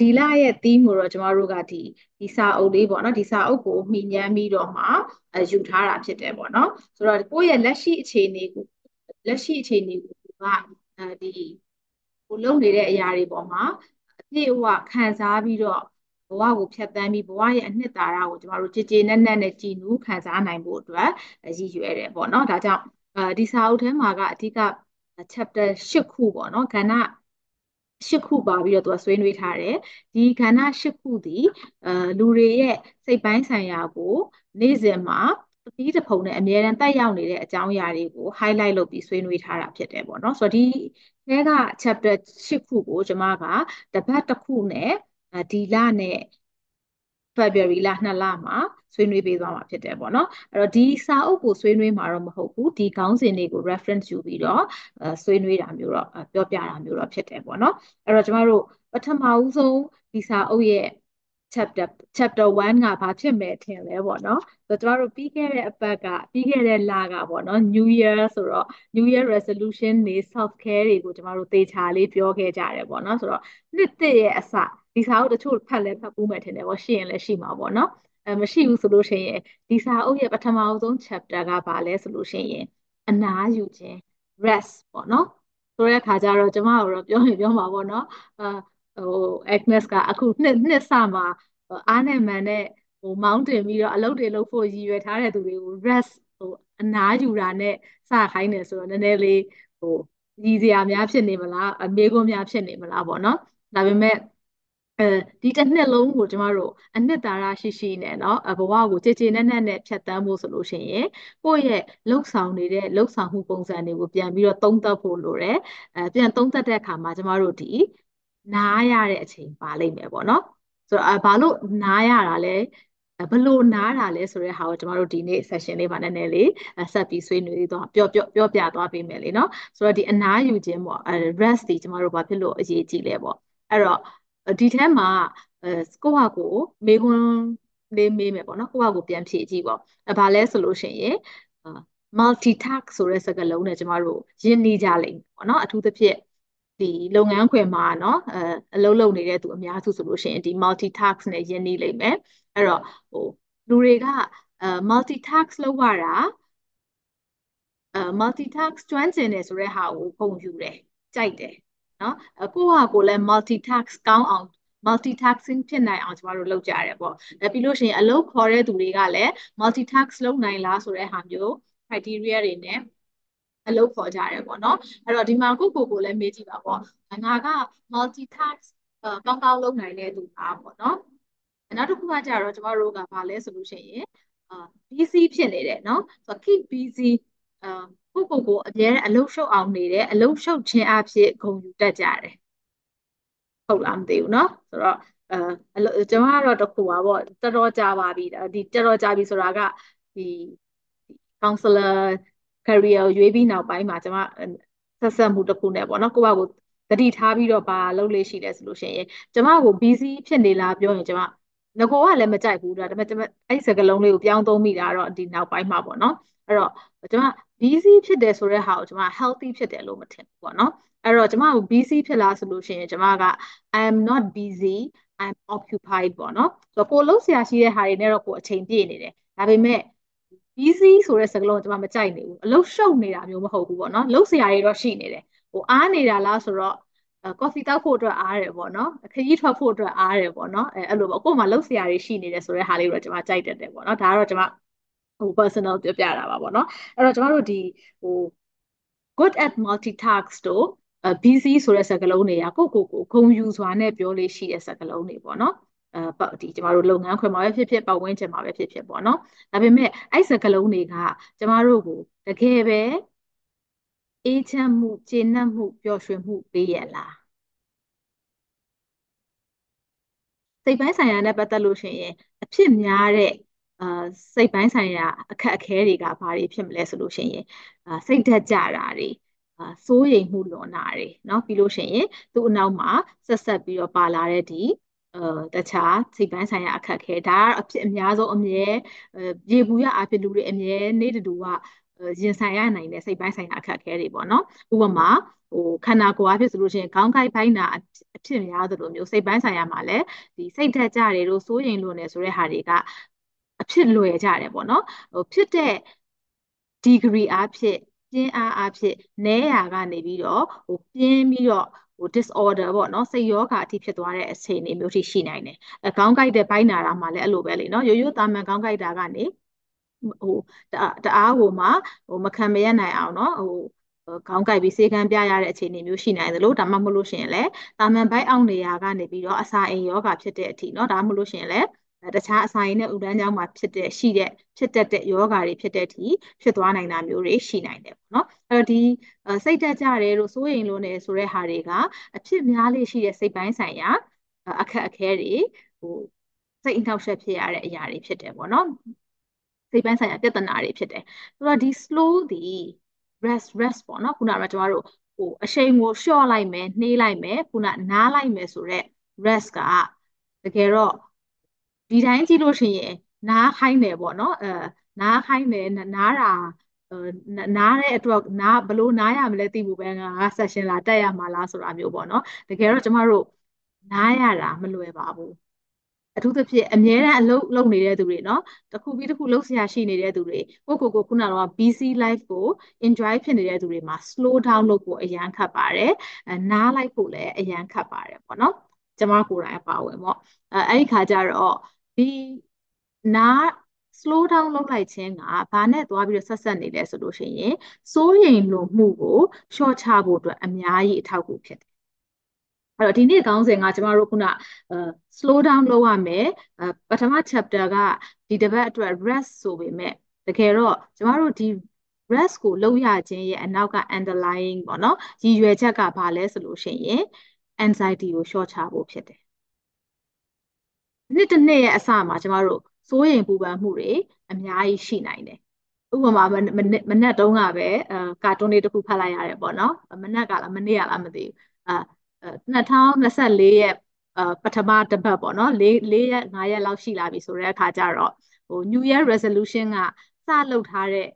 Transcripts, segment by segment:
ဒီလရဲ့ theme ကိုတော့ကျမတို့ကဒီဒီစာအုပ်လေးပေါ့နော်ဒီစာအုပ်ကိုမှီညမ်းပြီးတော့မှယူထားတာဖြစ်တယ်ပေါ့နော်ဆိုတော့ကိုယ့်ရဲ့လက်ရှိအခြေအနေကိုလက်ရှိအခြေအနေကိုကအဲဒီကိုလုပ်နေတဲ့အရာတွေပေါ်မှာအပြည့်အဝခံစားပြီးတော့ဘဝကိုဖြတ်သန်းပြီးဘဝရဲ့အနှစ်သာရကိုကျမတို့ကြည်ကြည်နက်နက်နဲ့ကြည်နူးခံစားနိုင်ဖို့အတွက်ရည်ရွယ်တယ်ပေါ့နော်ဒါကြောင့်ဒီစာအုပ်ထဲမှာကအဓိက chapter ၈ခုပေါ့နော်ကဏ္ဍ ရှစ်ခုပါပြီးတော့သူကဆွေးနွေးထားတယ်ဒီကဏ္ဍရှစ်ခုသည်အဲလူတွေရဲ့စိတ်ပိုင်းဆိုင်ရာကိုနေ့စဉ်မှာတတိတဖုံနဲ့အမြဲတမ်းတက်ရောက်နေတဲ့အကြောင်းအရာတွေကို highlight လုပ်ပြီးဆွေးနွေးထားတာဖြစ်တယ်ပေါ့နော်ဆိုတော့ဒီအဲက chapter ရှစ်ခုကိုကျွန်မကတပတ်တစ်ခုနဲ့ဒီလနဲ့ February လ2လမှာဆွေးနွေးပေးသွားမှာဖြစ်တယ်ပေါ့နော်အဲ့တော့ဒီစာအုပ်ကိုဆွေးနွေးမှာတော့မဟုတ်ဘူးဒီခေါင်းစဉ်တွေကို reference ယူပြီးတော့ဆွေးနွေးတာမျိုးတော့ပြောပြတာမျိုးတော့ဖြစ်တယ်ပေါ့နော်အဲ့တော့ကျမတို့ပထမဦးဆုံးဒီစာအုပ်ရဲ့ chapter chapter 1ကဘာဖြစ်မယ်ထင်လဲပေါ့နော်ဆိုတော့ကျမတို့ပြီးခဲ့တဲ့အပတ်ကပြီးခဲ့တဲ့လကပေါ့နော် New Year ဆိုတော့ New Year resolution တွေ self care တွေကိုကျမတို့သေချာလေးပြောခဲ့ကြတယ်ပေါ့နော်ဆိုတော့နှစ်သစ်ရဲ့အစဒီစာအုပ်တချို့ဖတ်လဲဖတ်ပူးမယ်ထင်တယ်ပေါ့ရှိရင်လည်းရှိမှာပေါ့နော်အဲမရှိဘူးဆိုလို့ရှိရင်ဒီစာအုပ်ရဲ့ပထမဆုံး chapter ကဘာလဲဆိုလို့ရှိရင်အနားယူခြင်း rest ပေါ့နော်ဆိုတဲ့အခါကျတော့ကျမတို့ပြောရင်ပြောမှာပေါ့နော်အာ ဟို Agnes ကအခုနှစ်နှစ်စမှာအားနဲ့မှန်နဲ့ဟိုမောင်းတင်ပြီးတော့အလုပ်တွေလုပ်ဖို့ရည်ရွယ်ထားတဲ့သူတွေကို rest ဟိုအနားယူတာနဲ့စခိုင်းတယ်ဆိုတော့နည်းနည်းလေးဟိုရည်စရာများဖြစ်နေမလားအမေကွန်းများဖြစ်နေမလားပေါ့နော်ဒါပေမဲ့အဲဒီတစ်နှစ်လုံးကိုကျမတို့အနှစ်သာရရှိရှိနဲ့เนาะဘဝကိုကြည်ကြည်နက်နက်နဲ့ဖြတ်သန်းဖို့ဆိုလို့ရှိရင်ကိုယ့်ရဲ့လှုပ်ဆောင်နေတဲ့လှုပ်ဆောင်မှုပုံစံတွေကိုပြန်ပြီးတော့သုံးသပ်ဖို့လိုတယ်အဲပြန်သုံးသပ်တဲ့အခါမှာကျမတို့ဒီ နားရတဲ့အချိန်ပါလိမ့်မယ်ပေါ့နော်ဆိုတော့ဘာလို့နားရတာလဲဘလို့နားတာလဲဆိုတဲ့ဟာကိုကျမတို့ဒီနေ့ session လေးမှာနည်းနည်းလေးဆက်ပြီးဆွေးနွေးသွားပြောပြောပြောပြသွားပေးမယ်လေနော်ဆိုတော့ဒီအနားယူခြင်းပေါ့ rest ဒီကျမတို့ဘာဖြစ်လို့အရေးကြီးလဲပေါ့အဲ့တော့ဒီထဲမှာအဲကိုယ့်ဟာကိုမေးခွန်းလေးမေးမယ်ပေါ့နော်ကိုယ့်ဟာကိုပြန်ဖြေကြည့်ပေါ့အဲဘာလဲဆိုလို့ရှိရင် multitask ဆိုတဲ့စကားလုံးနဲ့ကျမတို့ယဉ်နေကြလိမ့်မယ်ပေါ့နော်အထူးသဖြင့် ဒီလုပ်ငန်းခွင်မှာเนาะအဲအလုပ်လုပ်နေတဲ့သူအများစုဆိုလို့ရှိရင်ဒီ multitask နဲ့ယဉ်နေလိမ့်မယ်အဲ့တော့ဟိုလူတွေကအဲ multitask လုပ်ရတာအဲ multitask ကျွမ်းကျင်တယ်ဆိုတဲ့ဟာကိုပုံယူတယ်ကြိုက်တယ်နော်ကိုယ့်ဟာကိုယ်လည်း multitask ကောင်းအောင် multitasking ဖြစ်နိုင်အောင်ကျမတို့လုပ်ကြရတယ်ပေါ့။ပြီးလို့ရှိရင်အလုပ်ခေါ်တဲ့သူတွေကလည်း multitask လုပ်နိုင်လားဆိုတဲ့ဟာမျိုး criteria တွေနဲ့ အလုပ်ခေါ်ကြရတယ်ပေါ့နော်။အဲ့တော့ဒီမှာကိုကိုကိုလည်းမေးကြည့်ပါပေါ့။ငါက multitask ကောင်းကောင်းလုပ်နိုင်တဲ့သူပါပေါ့နော်။နောက်တစ်ခုကကြတော့ကျမတို့ကဘာလဲဆိုလို့ရှိရင်အာ busy ဖြစ်နေတယ်နော်။ဆိုတော့ keep busy အာကိုကိုကိုအများအလုပ်ရှုပ်အောင်နေတယ်အလုပ်ရှုပ်ခြင်းအဖြစ်ဂုဏ်ယူတတ်ကြတယ်ဟုတ်လားမသိဘူးเนาะဆိုတော့အဲကျွန်မကတော့တခုပါပေါ့တော်တော်ကြာပါပြီဒီတော်တော်ကြာပြီဆိုတာကဒီ counselor career ရွေးပြီးနောက်ပိုင်းမှာကျွန်မဆက်ဆက်မှုတစ်ခုနဲ့ပေါ့နော်ကိုယ့်ဘာကိုတတိထားပြီးတော့ပါလုပ်လေးရှိတယ်ဆိုလို့ရှိရင်ကျွန်မကို busy ဖြစ်နေလားပြောရင်ကျွန်မငကိုကလည်းမကြိုက်ဘူးဒါပေမဲ့ကျွန်မအဲ့ဒီစကားလုံးလေးကိုပြောင်းသုံးမိတာတော့ဒီနောက်ပိုင်းမှာပေါ့နော်အဲ့တော့ကျွန်မ busy ဖြစ်တယ်ဆိုတဲ့ဟာကိုကျွန်မ healthy ဖြစ်တယ်လို့မထင်ဘူးပေါ့နော်အဲ့တော့ကျွန်မကို busy ဖြစ်လားဆိုလို့ရှိရင်ကျွန်မက I am not busy I'm occupied ပေါ့နော်ဆိုတော့ကိုလုံးဆရာရှိတဲ့ဟာတွေနဲ့တော့ကိုအချိန်ပြည့်နေတယ်ဒါပေမဲ့ busy ဆိုတဲ့စကားလုံးကိုကျွန်မမကြိုက်နေဘူးအလုပ်ရှုပ်နေတာမျိုးမဟုတ်ဘူးပေါ့နော်လုပ်ဆရာတွေတော့ရှိနေတယ်ဟိုအားနေတာလားဆိုတော့ကော်ဖီတောက်ဖို့အတွက်အားတယ်ပေါ့နော်ခရီးထွက်ဖို့အတွက်အားတယ်ပေါ့နော်အဲအဲ့လိုပေါ့ကို့မှာလုပ်ဆရာတွေရှိနေတယ်ဆိုတဲ့ဟာလေးတော့ကျွန်မကြိုက်တတ်တယ်ပေါ့နော်ဒါကတော့ကျွန်မဟို personal ပြောပြတာပါပေါ့နော်အဲ့တော့ကျွန်တော်တို့ဒီဟို good at multitask တို့ busy ဆိုတဲ့စကားလုံးတွေကကိုကိုကိုဂုံယူစွာနဲ့ပြောလေးရှိတဲ့စကားလုံးတွေပေါ့နော် အဲဒီကျမတို့လုပ်ငန်းခွင်မှာပဲဖြစ်ဖြစ်ပတ်ဝန်းကျင်မှာပဲဖြစ်ဖြစ်ပေါ့နော်ဒါပေမဲ့အဲ့စကားလုံးတွေကကျမတို့ကိုတကယ်ပဲအေးချမ်းမှုကျေနပ်မှုပျော်ရွှင်မှုပေးရလားစိတ်ပိုင်းဆိုင်ရာနဲ့ပတ်သက်လို့ရှိရင်အဖြစ်များတဲ့အာစိတ်ပိုင်းဆိုင်ရာအခက်အခဲတွေကဘာတွေဖြစ်မလဲဆိုလို့ရှိရင်အာစိတ်ဓာတ်ကြတာတွေအာစိုးရိမ်မှုလွန်တာတွေเนาะပြီးလို့ရှိရင်သူ့အနောက်မှာဆက်ဆက်ပြီးတော့ပါလာတဲ့ဒီအဲ တခြားစိတ်ပိုင်းဆိုင်ရာအခက်ခဲဒါကအဖြစ်အများဆုံးအမြဲရေဘူးရအဖြစ်လူတွေအမြဲနေတူကရင်ဆိုင်ရနိုင်တဲ့စိတ်ပိုင်းဆိုင်ရာအခက်အခဲတွေပေါ့နော်ဥပမာဟိုခန္ဓာကိုယ်အဖြစ်ဆိုလို့ရှိရင်ခေါင်းကိုက်ပိုင်းတာအဖြစ်များသလိုမျိုးစိတ်ပိုင်းဆိုင်ရာမှာလည်းဒီစိတ်ဓာတ်ကြတယ်လို့စိုးရိမ်လို့နေဆိုတဲ့ဟာတွေကအဖြစ်လွယ်ကြတယ်ပေါ့နော်ဟိုဖြစ်တဲ့ degree အဖြစ်ပြင်းအားအဖြစ်နဲရာကနေပြီးတော့ဟိုပြင်းပြီးတော့ဟိုdisorder ပေါ့နော်စိတ်ယောဂအထိဖြစ်သွားတဲ့အခြေအနေမျိုးထိရှိနိုင်တယ်အကောင်းကြိုက်တဲ့ပိုင်းနာတာမှလည်းအဲ့လိုပဲလေနော်ရိုးရိုးတာမန်ကောင်းကြိုက်တာကနေဟိုတအားဟိုမှာဟိုမခံမရနိုင်အောင်နော်ဟိုခေါင်းကိုက်ပြီးစေကန်းပြရတဲ့အခြေအနေမျိုးရှိနိုင်သလိုဒါမှမဟုတ်လို့ရှိရင်လည်းတာမန်ဘိုက်အောင်နေရာကနေပြီးတော့အစာအိမ်ယောဂဖြစ်တဲ့အထိเนาะဒါမှမဟုတ်လို့ရှိရင်လည်း တခြားအစာရည်နဲ့ဥဒန်းကြောင်းမှာဖြစ်တဲ့ရှိတဲ့ဖြစ်တတ်တဲ့ယောဂါတွေဖြစ်တဲ့အထိဖြစ်သွားနိုင်တာမျိုးတွေရှိနိုင်တယ်ပေါ့နော်အဲ့တော့ဒီစိတ်တက်ကြတယ်လို့စိုးရိမ်လို့နေဆိုတဲ့ဟာတွေကအဖြစ်များလေးရှိတဲ့စိတ်ပိုင်းဆိုင်ရာအခက်အခဲတွေဟိုစိတ်အနှောက်အယှက်ဖြစ်ရတဲ့အရာတွေဖြစ်တယ်ပေါ့နော်စိတ်ပိုင်းဆိုင်ရာပြဿနာတွေဖြစ်တယ်ဆိုတော့ဒီ slow ဒီ rest rest ပေါ့နော်ခုနကကျမတို့ဟိုအချိန်ကိုလျှော့လိုက်မယ်နှေးလိုက်မယ်ခုနနားလိုက်မယ်ဆိုတော့ rest ကတကယ်တော့ ဒီတိုင်းကြည့်လို့ရှိရင်နားခိုင်းတယ်ပေါ့နော်အဲနားခိုင်းတယ်နားတာနားတဲ့အတွက်နားဘလို့နားရမလဲသိဖို့ပဲငါ session လာတက်ရမှာလားဆိုတာမျိုးပေါ့နော်တကယ်တော့ကျမတို့နားရတာမလွယ်ပါဘူးအထူးသဖြင့်အမြဲတမ်းအလုပ်လုပ်နေတဲ့သူတွေเนาะတစ်ခုပြီးတစ်ခုလုပ်ဆရာရှိနေတဲ့သူတွေကိုကိုကိုခုနကတော့ busy life ကို enjoy ဖြစ်နေတဲ့သူတွေမှာ slow down လုပ်ဖို့အရန်ခတ်ပါတယ်အဲနားလိုက်ဖို့လည်းအရန်ခတ်ပါတယ်ပေါ့နော်ကျမကိုယ်တိုင်အပါဝင်ပေါ့အဲအဲ့ဒီခါကျတော့ ဒီနား slow down လုပ်လိုက်ခြင်းကဘာနဲ့သွားပြီးတော့ဆက်ဆက်နေလဲဆိုလို့ရှိရင်စိုးရိမ်လွန်မှုကိုလျှော့ချဖို့အတွက်အများကြီးအထောက်အကူဖြစ်တယ်အဲ့တော့ဒီနေ့ခေါင်းစဉ်ကကျမတို့ခုန slow down လုပ်ရမယ်ပထမ chapter ကဒီတစ်ပတ်အတွက် rest ဆိုပေမဲ့တကယ်တော့ကျမတို့ဒီ rest ကိုလုပ်ရခြင်းရဲ့အနောက်က underlying ပေါ့နော်ရည်ရွယ်ချက်ကဘာလဲဆိုလို့ရှိရင် anxiety ကိုလျှော့ချဖို့ဖြစ်တယ် နှစ်တစ်နှစ်ရဲ့အစမှာကျမတို့စိုးရိမ်ပူပန်မှုတွေအများကြီးရှိနိုင်တယ်ဥပမာမနက်တုန်းကပဲအဲကာတွန်းလေးတစ်ခုဖတ်လိုက်ရတယ်ပေါ့နော်မနက်ကလားမနေ့ကလားမသိဘူးအာ2024ရဲ့ပထမတစ်ပတ်ပေါ့နော်၄၄ရက်၅ရက်လောက်ရှိလာပြီဆိုတဲ့အခါကျတော့ဟို New Year resolution ကစလုပ်ထားတဲ့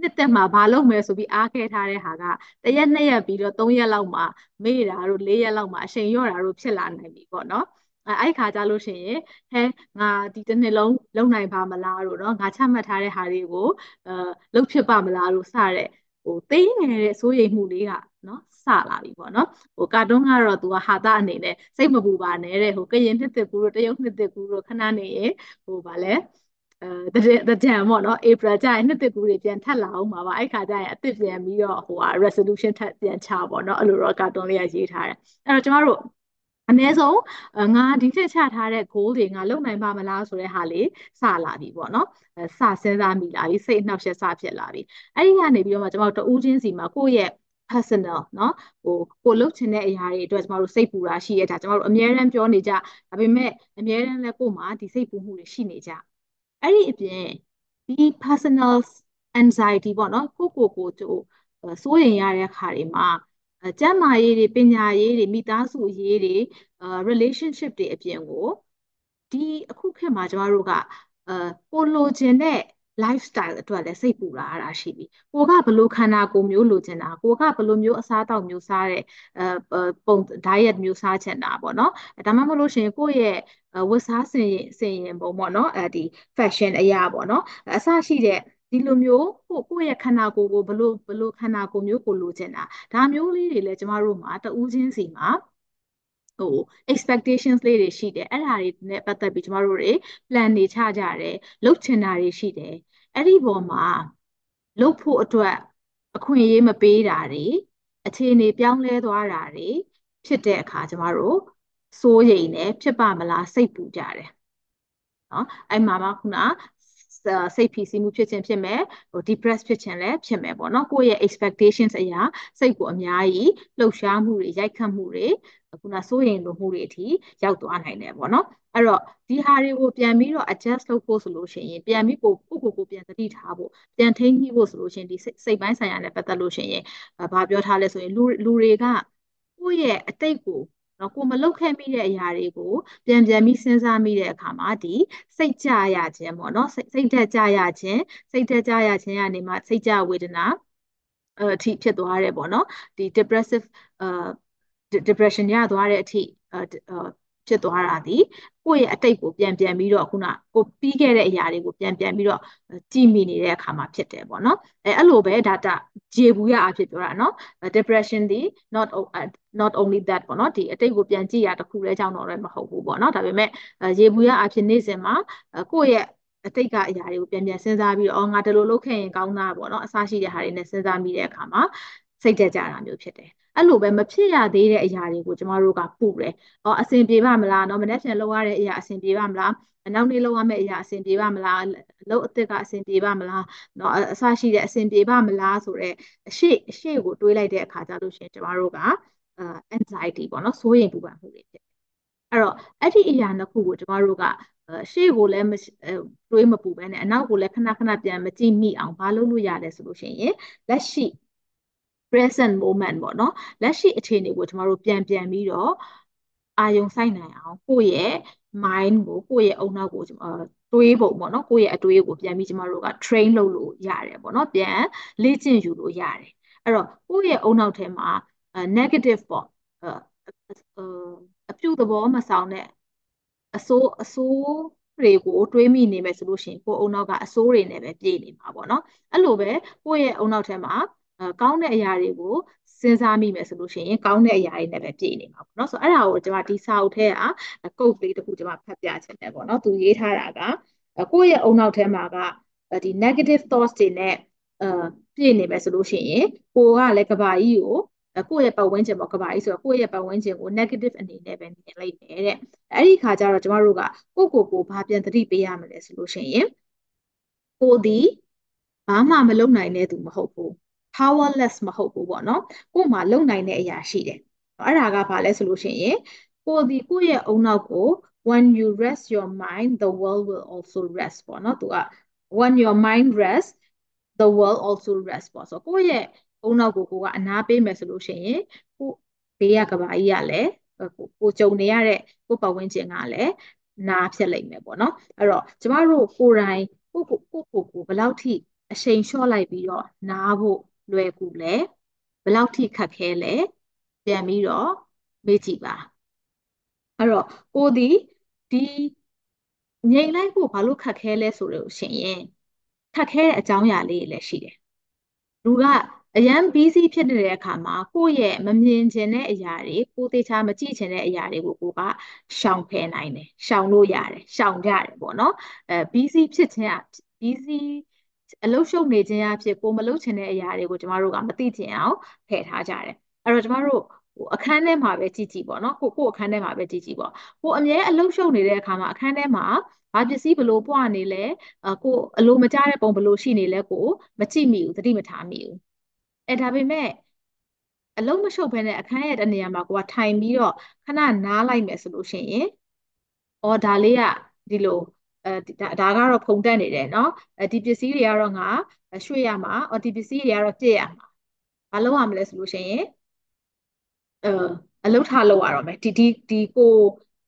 နှစ်သက်မှာဘာလုပ်မယ်ဆိုပြီးအားခဲထားတဲ့ဟာကတရက်နှစ်ရက်ပြီးတော့၃ရက်လောက်မှာမေ့တာတို့၄ရက်လောက်မှာအချိန်လျော့တာတို့ဖြစ်လာနိုင်ပြီပေါ့နော် အဲအဲ့ခါကြလို့ရှိရင်ဟဲငါဒီတစ်နှစ်လုံးလုံနိုင်ပါမလားတို့เนาะငါချမှတ်ထားတဲ့ဟာတွေကိုအဲလုံဖြစ်ပါမလားတို့စတဲ့ဟိုသိငယ်တဲ့စိုးရိမ်မှုလေးကနော်စလာပြီပေါ့နော်ဟိုကာတွန်းကတော့သူကဟာတာအနေနဲ့စိတ်မပူပါနဲ့တဲ့ဟိုကရင်နှစ်သက်ကူတို့တရုတ်နှစ်သက်ကူတို့ခဏနေရဟိုဗာလဲအဲတကြံပေါ့နော် April ကျရင်နှစ်သက်ကူတွေပြန်ထပ်လာအောင်ပါပါအဲ့ခါကျရင်အသစ်ပြန်ပြီးတော့ဟိုဟာ resolution ထပ်ပြန်ချပေါ့နော်အဲ့လိုတော့ကာတွန်းလေးကရေးထားတယ်အဲ့တော့ကျမတို့ အနည်းဆုံးငါဒီချက်ချထားတဲ့ goal တွေငါလုပ်နိုင်ပါမလားဆိုတဲ့ဟာလေးစလာပြီပေါ့နော်စစဉ်းစားမိလာပြီစိတ်အနှောက်အယှက်စဖြစ်လာပြီအဲ့ဒီကနေပြီးတော့မှကျွန်တော်တို့တဦးချင်းစီမှာကိုယ့်ရဲ့ personal เนาะဟိုကိုလုပ်ချင်တဲ့အရာတွေအတွက်ကျမတို့စိတ်ပူတာရှိရတာကျမတို့အများအားပြောနေကြဒါပေမဲ့အများအားလည်းကို့မှာဒီစိတ်ပူမှုတွေရှိနေကြအဲ့ဒီအပြင်ဒီ personal anxiety ပေါ့နော်ကိုကိုကိုတို့စိုးရင်ရတဲ့ခါတွေမှာ ကျန်းမာရေးတွေပညာရေးတွေမိသားစုရေးတွေ relationship တွေအပြင်ကိုဒီအခုခေတ်မှာကျမတို့ကအဲကိုလိုချင်တဲ့ lifestyle အတွက်လည်းစိတ်ပူလာရတာရှိပြီကိုကဘလို့ခန္ဓာကိုယ်မျိုးလိုချင်တာကိုကဘလို့မျိုးအစားအသောက်မျိုးစားတဲ့အဲပုံ diet မျိုးစားချင်တာပေါ့နော်ဒါမှမဟုတ်လို့ရှိရင်ကိုယ့်ရဲ့ဝတ်စားစင်ရင်စင်ရင်ပုံပေါ့နော်အဲဒီ fashion အရာပေါ့နော်အစရှိတဲ့ ဒီလိုမျိုးကိုကိုယ့်ရဲ့ခန္ဓာကိုယ်ကိုဘလို့ဘလို့ခန္ဓာကိုယ်မျိုးကိုလိုချင်တာဒါမျိုးလေးတွေလည်းကျမတို့မှာတဦးချင်းစီမှာဟို expectations လေးတွေရှိတယ်အဲ့ဒါတွေနဲ့ပတ်သက်ပြီးကျမတို့တွေ plan နေချကြတယ်လုပ်ချင်တာတွေရှိတယ်အဲ့ဒီပေါ်မှာလုပ်ဖို့အတွက်အခွင့်အရေးမပေးတာတွေအခြေအနေပြောင်းလဲသွားတာတွေဖြစ်တဲ့အခါကျမတို့စိုးရိမ်နေဖြစ်ပါမလားစိတ်ပူကြတယ်နော်အဲ့မှာမှခုန စိတ်ဖိစီးမှုဖြစ်ခြင်းဖြစ်မယ်ဟို depress ဖြစ်ခြင်းလည်းဖြစ်မယ်ပေါ့နော်ကိုယ့်ရဲ့ expectations အရာစိတ်ကိုအများကြီးလှုပ်ရှားမှုတွေရိုက်ခတ်မှုတွေခုနစိုးရိမ်လိုမှုတွေအထိရောက်သွားနိုင်တယ်ပေါ့နော်အဲ့တော့ဒီဟာတွေကိုပြန်ပြီးတော့ adjust လုပ်ဖို့ဆိုလို့ရှိရင်ပြန်ပြီးကိုကိုကိုကိုပြန်သတိထားဖို့ပြန်ထိန်းညှိဖို့ဆိုလို့ရှိရင်ဒီစိတ်ပိုင်းဆိုင်ရာနဲ့ပတ်သက်လို့ရှိရင်ဘာပြောထားလဲဆိုရင်လူလူတွေကကိုယ့်ရဲ့အတိတ်ကို နော်ကိုမလုတ်ခဲ့မိတဲ့အရာတွေကိုပြန်ပြန်ပြီးစဉ်းစားမိတဲ့အခါမှာဒီစိတ်ကြရခြင်းပေါ့နော်စိတ်စိတ်တက်ကြရခြင်းစိတ်တက်ကြရခြင်းကနေမှစိတ်ကြဝေဒနာအထိဖြစ်သွားတယ်ပေါ့နော်ဒီ depressive အာ depression ရသွားတဲ့အထိ ဖြစ်သွားတာဒီကိုယ့်ရဲ့အတိတ်ကိုပြန်ပြန်ပြီးတော့ခုနကိုပြီးခဲ့တဲ့အရာတွေကိုပြန်ပြန်ပြီးတော့ကြည်မိနေတဲ့အခါမှာဖြစ်တယ်ပေါ့နော်အဲအဲ့လိုပဲဒါတာဂျေဘူးရအဖြစ်ပြောတာနော် depression ဒီ not not only that ပေါ့နော်ဒီအတိတ်ကိုပြန်ကြည့်ရတခုတည်းကြောင့်တော့လည်းမဟုတ်ဘူးပေါ့နော်ဒါပေမဲ့ရေဘူးရအဖြစ်နေ့စဉ်မှာကိုယ့်ရဲ့အတိတ်ကအရာတွေကိုပြန်ပြန်စဉ်းစားပြီးတော့ငါဒီလိုလုပ်ခဲ့ရင်ကောင်းတာပေါ့နော်အဆရှိတဲ့ဟာတွေနဲ့စဉ်းစားမိတဲ့အခါမှာစိတ်ကြကြတာမျိုးဖြစ်တယ် အဲ့လိုပဲမဖြစ်ရသေးတဲ့အရာတွေကိုကျမတို့ကပူတယ်။အော်အဆင်ပြေပါမလား။နော်မနေ့ပြန်လုပ်ရတဲ့အရာအဆင်ပြေပါမလား။နောက်နေ့လုပ်ရမယ့်အရာအဆင်ပြေပါမလား။လုပ်အသစ်ကအဆင်ပြေပါမလား။နော်အဆရှိတဲ့အဆင်ပြေပါမလားဆိုတော့အရှိအရှိကိုတွေးလိုက်တဲ့အခါကျလို့ရှိရင်ကျမတို့ကအာ anxiety ပေါ့နော်စိုးရိမ်ပူပန်မှုတွေဖြစ်အဲ့တော့အဲ့ဒီအရာနှစ်ခုကိုကျမတို့ကရှေ့ကိုလည်းတွေးမပူပဲနဲ့အနောက်ကိုလည်းခဏခဏပြန်မကြည့်မိအောင်ဘာလုပ်လို့ရလဲဆိုလို့ရှိရင်လက်ရှိ present moment ပေါ့နော်လက်ရှိအခြေအနေကိုကျမတို့ပြန်ပြန်ပြီးတော့အာယုံစိုက်နိုင်အောင်ကိုယ့်ရဲ့ mind ကိုကိုယ့်ရဲ့အုံနောက်ကိုတွေးပုံပေါ့နော်ကိုယ့်ရဲ့အတွေးကိုပြန်ပြီးကျမတို့က train လုပ်လို့ရတယ်ပေါ့နော်ပြန်လေ့ကျင့်ယူလို့ရတယ်အဲ့တော့ကိုယ့်ရဲ့အုံနောက်ထဲမှာ negative ပေါ့အပြုသဘောမဆောင်တဲ့အဆိုးအဆိုးတွေကိုတွေးမိနေမယ်ဆိုလို့ရှိရင်ကိုယ်အုံနောက်ကအဆိုးတွေနဲ့ပဲပြည့်နေမှာပေါ့နော်အဲ့လိုပဲကိုယ့်ရဲ့အုံနောက်ထဲမှာ ကောင်းတဲ့အရာတွေကိုစဉ်းစားမိမယ်ဆိုလို့ရှိရင်ကောင်းတဲ့အရာတွေနဲ့ပဲပြည့်နေမှာပေါ့နော်ဆိုတော့အဲ့ဒါကိုကျွန်မဒီစာအုပ်ထဲကကုတ်လေးတစ်ခုကျွန်မဖတ်ပြချင်တယ်ပေါ့နော်သူရေးထားတာကကိုယ့်ရဲ့အုံနောက်ထဲမှာကဒီ negative thoughts တွေနဲ့အာပြည့်နေမယ်ဆိုလို့ရှိရင်ကိုကလည်းကဘာကြီးကိုကိုယ့်ရဲ့ပတ်ဝန်းကျင်ပေါ့ကဘာကြီးဆိုတော့ကိုယ့်ရဲ့ပတ်ဝန်းကျင်ကို negative အနေနဲ့ပဲမြင်လိုက်တယ်တဲ့အဲ့ဒီခါကျတော့ကျမတို့ကကိုယ့်ကိုယ်ကိုဘာပြန်သတိပေးရမလဲဆိုလို့ရှိရင်ကိုဒီဘာမှမလုပ်နိုင်တဲ့သူမဟုတ်ဘူး powerless မဟုတ်ဘူးပေါ့နော်ကို့မှာလုံနိုင်တဲ့အရာရှိတယ်အဲ့ဒါကဘာလဲဆိုလို့ရှိရင်ကိုဒီကိုယ့်ရဲ့အုံနောက်ကို when you rest your mind the world will also rest ပေါ့နော်သူက when your mind rest the world also rest ပေါ့ဆိုကိုယ့်ရဲ့အုံနောက်ကိုကိုကအနာပေးမယ်ဆိုလို့ရှိရင်ကိုဘေးကကဘာကြီးကလည်းကိုကြုံနေရတဲ့ကိုပတ်ဝန်းကျင်ကလည်းနားဖြစ်လိမ့်မယ်ပေါ့နော်အဲ့တော့ကျမတို့ကိုယ်တိုင်ကိုကိုကိုကိုကိုဘယ်လောက်ထိအချိန်လျှော့လိုက်ပြီးတော့နားဖို့ လွယ်ကူလဲဘယ်လောက်ထိခက်ခဲလဲပြန်ပြီးတော့မေးကြည့်ပါအဲ့တော့ကိုဒီဒီငြိမ်လိုက်ဖို့ဘာလို့ခက်ခဲလဲဆိုလို့ရှိရင်ခက်ခဲတဲ့အကြောင်းအရာလေးတွေလည်းရှိတယ်လူကအရန် busy ဖြစ်နေတဲ့အခါမှာကိုယ့်ရဲ့မမြင်ချင်တဲ့အရာတွေကိုသေချာမကြည့်ချင်တဲ့အရာတွေကိုကိုကရှောင်ဖယ်နိုင်တယ်ရှောင်လို့ရတယ်ရှောင်ကြတယ်ပေါ့နော်အဲ busy ဖြစ်ခြင်း busy အလုရှုပ်နေခြင်းအဖြစ်ကိုမလုချင်တဲ့အရာတွေကိုကျမတို့ကမသိချင်အောင်ဖယ်ထားကြတယ်အဲ့တော့ကျမတို့ဟိုအခန်းထဲမှာပဲကြည့်ကြည့်ပေါ့နော်ကိုကိုအခန်းထဲမှာပဲကြည့်ကြည့်ပေါ့ကိုအမြဲအလုရှုပ်နေတဲ့အခါမှာအခန်းထဲမှာဘာပစ္စည်းဘလို့ပွားနေလဲအကိုအလိုမကျတဲ့ပုံဘလို့ရှိနေလဲကိုမကြည့်မိဘူးသတိမထားမိဘူးအဲဒါပေမဲ့အလုံးမရှုပ်ဘဲနဲ့အခန်းရဲ့တနေရာမှာကိုကထိုင်ပြီးတော့ခဏနားလိုက်မယ်ဆိုလို့ရှိရင်အော်ဒါလေးကဒီလို အဲဒါကတော့ဖုန်တက်နေတယ်เนาะအဲဒီပစ္စည်းတွေကတော့ငါရွှေ့ရမှာအော်ဒီပစ္စည်းတွေကတော့ပြည့်ရမှာဘာလုပ်ရမလဲဆိုလို့ရှိရင်အဲအလုပ်ထားလုပ်ရတော့မယ်ဒီဒီဒီကို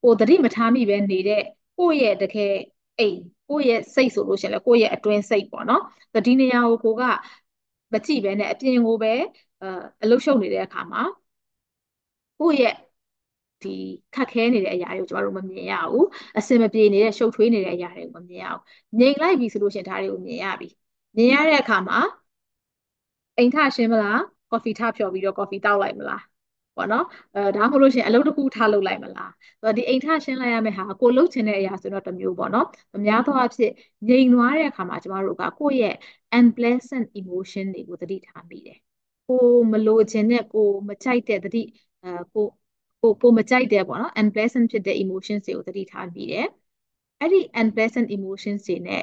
ကိုသတိမထားမိပဲနေတဲ့ကိုယ့်ရဲ့တကယ်အိမ်ကိုယ့်ရဲ့စိတ်ဆိုလို့ရှိရင်လည်းကိုယ့်ရဲ့အတွင်းစိတ်ပေါ့နော်ဒီနေရာကိုကိုကမကြည့်ပဲနဲ့အပြင်ကိုပဲအဲအလုပ်ရှုပ်နေတဲ့အခါမှာကိုယ့်ရဲ့ ဒီခက်ခဲနေတဲ့အရာတွေကိုကျမတို့မမြင်ရဘူးအစင်မပြေနေတဲ့ရှုပ်ထွေးနေတဲ့အရာတွေကိုမမြင်ရဘူးငြိမ်လိုက်ပြီဆိုလို့ရှိရင်ဒါတွေကိုမြင်ရပြီမြင်ရတဲ့အခါမှာအိမ်ထရှင်းမလားကော်ဖီထဖြော်ပြီးတော့ကော်ဖီတောက်လိုက်မလားပေါ့နော်အဲဒါမှမဟုတ်လို့ရှိရင်အလုပ်တစ်ခုထားလုပ်လိုက်မလားဆိုတော့ဒီအိမ်ထရှင်းလိုက်ရမယ့်ဟာကိုလုပ်ချင်တဲ့အရာဆိုတော့တစ်မျိုးပေါ့နော်အများသောအားဖြင့်ငြိမ်သွားတဲ့အခါမှာကျမတို့ကကိုယ့်ရဲ့ unpleasant emotion တွေကိုသတိထားမိတယ်ကိုမလိုချင်တဲ့ကိုမကြိုက်တဲ့သတိအဲကို ကိုကိုမကြိုက်တဲ့ပေါ့နော် unpleasant ဖြစ်တဲ့ emotions တွေကိုသတိထားမိတယ်အဲ့ဒီ unpleasant emotions တွေနဲ့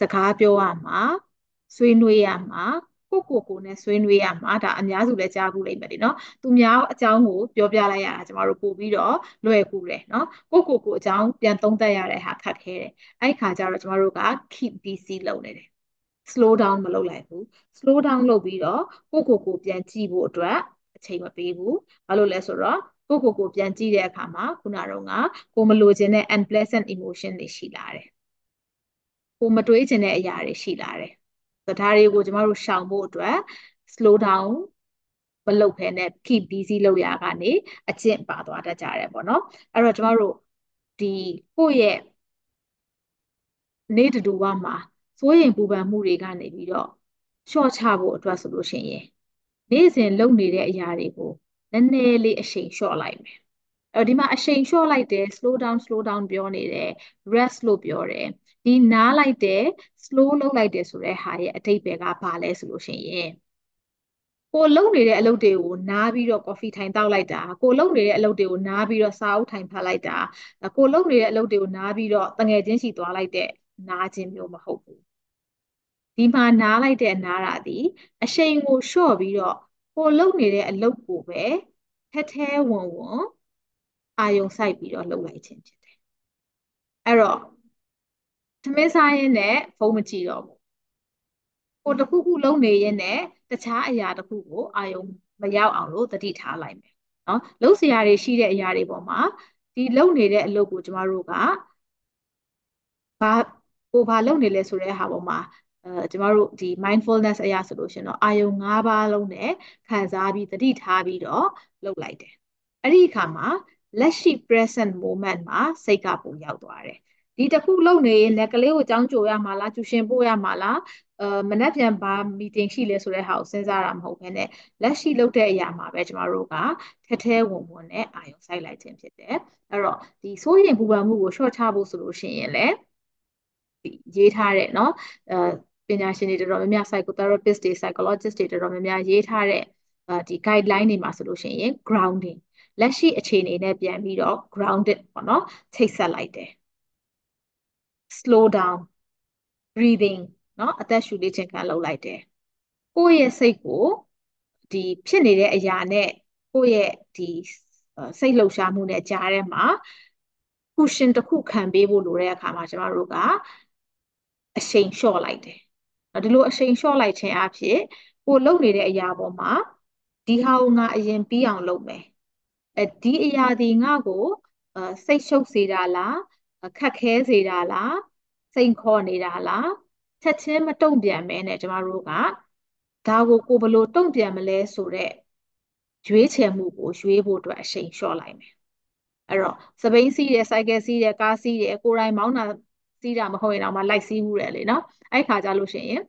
စကားပြောရမှာဆွေးနွေးရမှာကိုကိုကိုနဲ့ဆွေးနွေးရမှာဒါအများစုလည်းကြားဘူးလိမ့်မယ်လေနော်သူများအကြောင်းကိုပြောပြလိုက်ရတာကျမတို့ပို့ပြီးတော့လွယ်ကူတယ်နော်ကိုကိုကိုအကြောင်းပြန်သုံးသပ်ရတဲ့ဟာခက်ခဲတယ်အဲ့ခါကျတော့ကျမတို့က keep busy လုပ်နေတယ် slow down မလုပ်လိုက်ဘူး slow down လုပ်ပြီးတော့ကိုကိုကိုပြန်ကြည့်ဖို့အတွက်အချိန်မပေးဘူးဘာလို့လဲဆိုတော့ ကိုကိုကိုပြန်ကြည့်တဲ့အခါမှာခုနကတော့ကကိုမလိုချင်တဲ့ unpleasant emotion တွေရှိလာတယ်ကိုမတွေးချင်တဲ့အရာတွေရှိလာတယ်ဒါတွေကိုကျမတို့ရှောင်ဖို့အတွက် slow down မလုပ်ဖဲနဲ့ keep busy လုပ်ရကနေအကျင့်ပါသွားတတ်ကြတယ်ပေါ့နော်အဲ့တော့ကျမတို့ဒီကိုယ့်ရဲ့နေ့တူဝမှာစိုးရင်ပူပန်မှုတွေကနေပြီးတော့လျှော့ချဖို့အတွက်ဆိုလို့ရှိရင်နေ့စဉ်လုပ်နေတဲ့အရာတွေကို နည်းနည်းလေးအချိန်လျှော့လိုက်မယ်အဲ့ဒီမှာအချိန်လျှော့လိုက်တယ် slow down slow down ပြောနေတယ် rest လို့ပြောတယ်ဒီနားလိုက်တယ် slow လုပ်လိုက်တယ်ဆိုတဲ့ဟာရဲ့အတိတ်ပဲကဘာလဲဆိုလို့ရှိရင်ကိုလုံနေတဲ့အလုပ်တွေကိုနားပြီးတော့ coffee ထိုင်တောက်လိုက်တာကိုလုံနေတဲ့အလုပ်တွေကိုနားပြီးတော့စာအုပ်ထိုင်ဖတ်လိုက်တာကိုလုံနေတဲ့အလုပ်တွေကိုနားပြီးတော့တငယ်ချင်းစီသွားလိုက်တဲ့နားခြင်းမျိုးမဟုတ်ဘူးဒီမှာနားလိုက်တဲ့အနားတာဒီအရှိန်ကိုလျှော့ပြီးတော့ ကိုလုံနေတဲ့အလုပ်ကိုပဲထဲထဲဝင်ဝင်အာယုံစိုက်ပြီးတော့လုပ်လိုက်ခြင်းဖြစ်တယ်အဲ့တော့သမင်းစားရင်းနဲ့ဖုန်းမကြည့်တော့ဘူးကိုတခုခုလုံးနေရင်းနဲ့တခြားအရာတခုကိုအာယုံမရောက်အောင်လို့တတိထားလိုက်မယ်နော်လုံးစရာတွေရှိတဲ့အရာတွေပေါ်မှာဒီလုံနေတဲ့အလုပ်ကိုကျမတို့ကဘာကိုဘာလုပ်နေလဲဆိုတဲ့ဟာပေါ်မှာ အဲကျမတို့ဒီ mindfulness အရာဆိုလို့ရှင်တော့အာယုံ၅ပါးလုံးနဲ့ခံစားပြီးတတိထားပြီးတော့လုပ်လိုက်တယ်အဲ့ဒီအခါမှာလက်ရှိ present moment မှာစိတ်ကပုံရောက်သွားတယ်ဒီတစ်ခုလုပ်နေရင်လည်းကလေးကိုကြောင်းကြိုရမှာလားကျူရှင်ပို့ရမှာလားအဲမနှက်ပြန်ဘာ meeting ရှိလဲဆိုတဲ့ဟာကိုစဉ်းစားတာမဟုတ်ဘဲနဲ့လက်ရှိလုပ်တဲ့အရာမှာပဲကျမတို့ကထဲထဲဝင်ဝင်နဲ့အာရုံစိုက်လိုက်ခြင်းဖြစ်တယ်အဲ့တော့ဒီစိုးရိမ်ပူပန်မှုကို short ချဖို့ဆိုလို့ရှိရင်လည်းရေးထားတဲ့เนาะအဲ ပညာရှင်တွေတော်တော်များများ psychotherapist တွေ psychologist တွေတော်တော်များများရေးထားတဲ့ဒီ guideline တွေမှာဆိုလို့ရှိရင် grounding လက်ရှိအခြေအနေနဲ့ပြန်ပြီးတော့ grounded ပေါ့နော်ချိတ်ဆက်လိုက်တယ် slow down breathing เนาะအသက်ရှူလေးခြင်းခံလုပ်လိုက်တယ်ကိုယ့်ရဲ့စိတ်ကိုဒီဖြစ်နေတဲ့အရာနဲ့ကိုယ့်ရဲ့ဒီစိတ်လှုပ်ရှားမှုနဲ့ကြားထဲမှာ cushion တစ်ခုခံပေးဖို့လိုတဲ့အခါမှာကျမတို့ကအရှိန်လျှော့လိုက်တယ် ဒီလိုအရှိန်လျှော့လိုက်ခြင်းအဖြစ်ကိုလုပ်နေတဲ့အရာပေါ်မှာဒီဟာကိုငါအရင်ပြီးအောင်လုပ်မယ်အဲဒီအရာဒီငါကိုစိတ်ရှုပ်စေတာလားခက်ခဲစေတာလားစိန်ခေါ်နေတာလားချက်ချင်းမတုံ့ပြန်မဲနဲ့ကျမတို့ကဒါကိုကိုဘလို့တုံ့ပြန်မလဲဆိုတော့ရွေးချယ်မှုကိုရွေးဖို့အတွက်အချိန်လျှော့လိုက်မယ်အဲ့တော့စပိန်စီးတယ်စိုက်ကယ်စီးတယ်ကားစီးတယ်ကိုယ်တိုင်မောင်းတာ စီးတာမဟုတ်ရင်တော့မှလိုက်စီးမှုတယ်လေနော်အဲ့ခါကြလို့ရှိရင်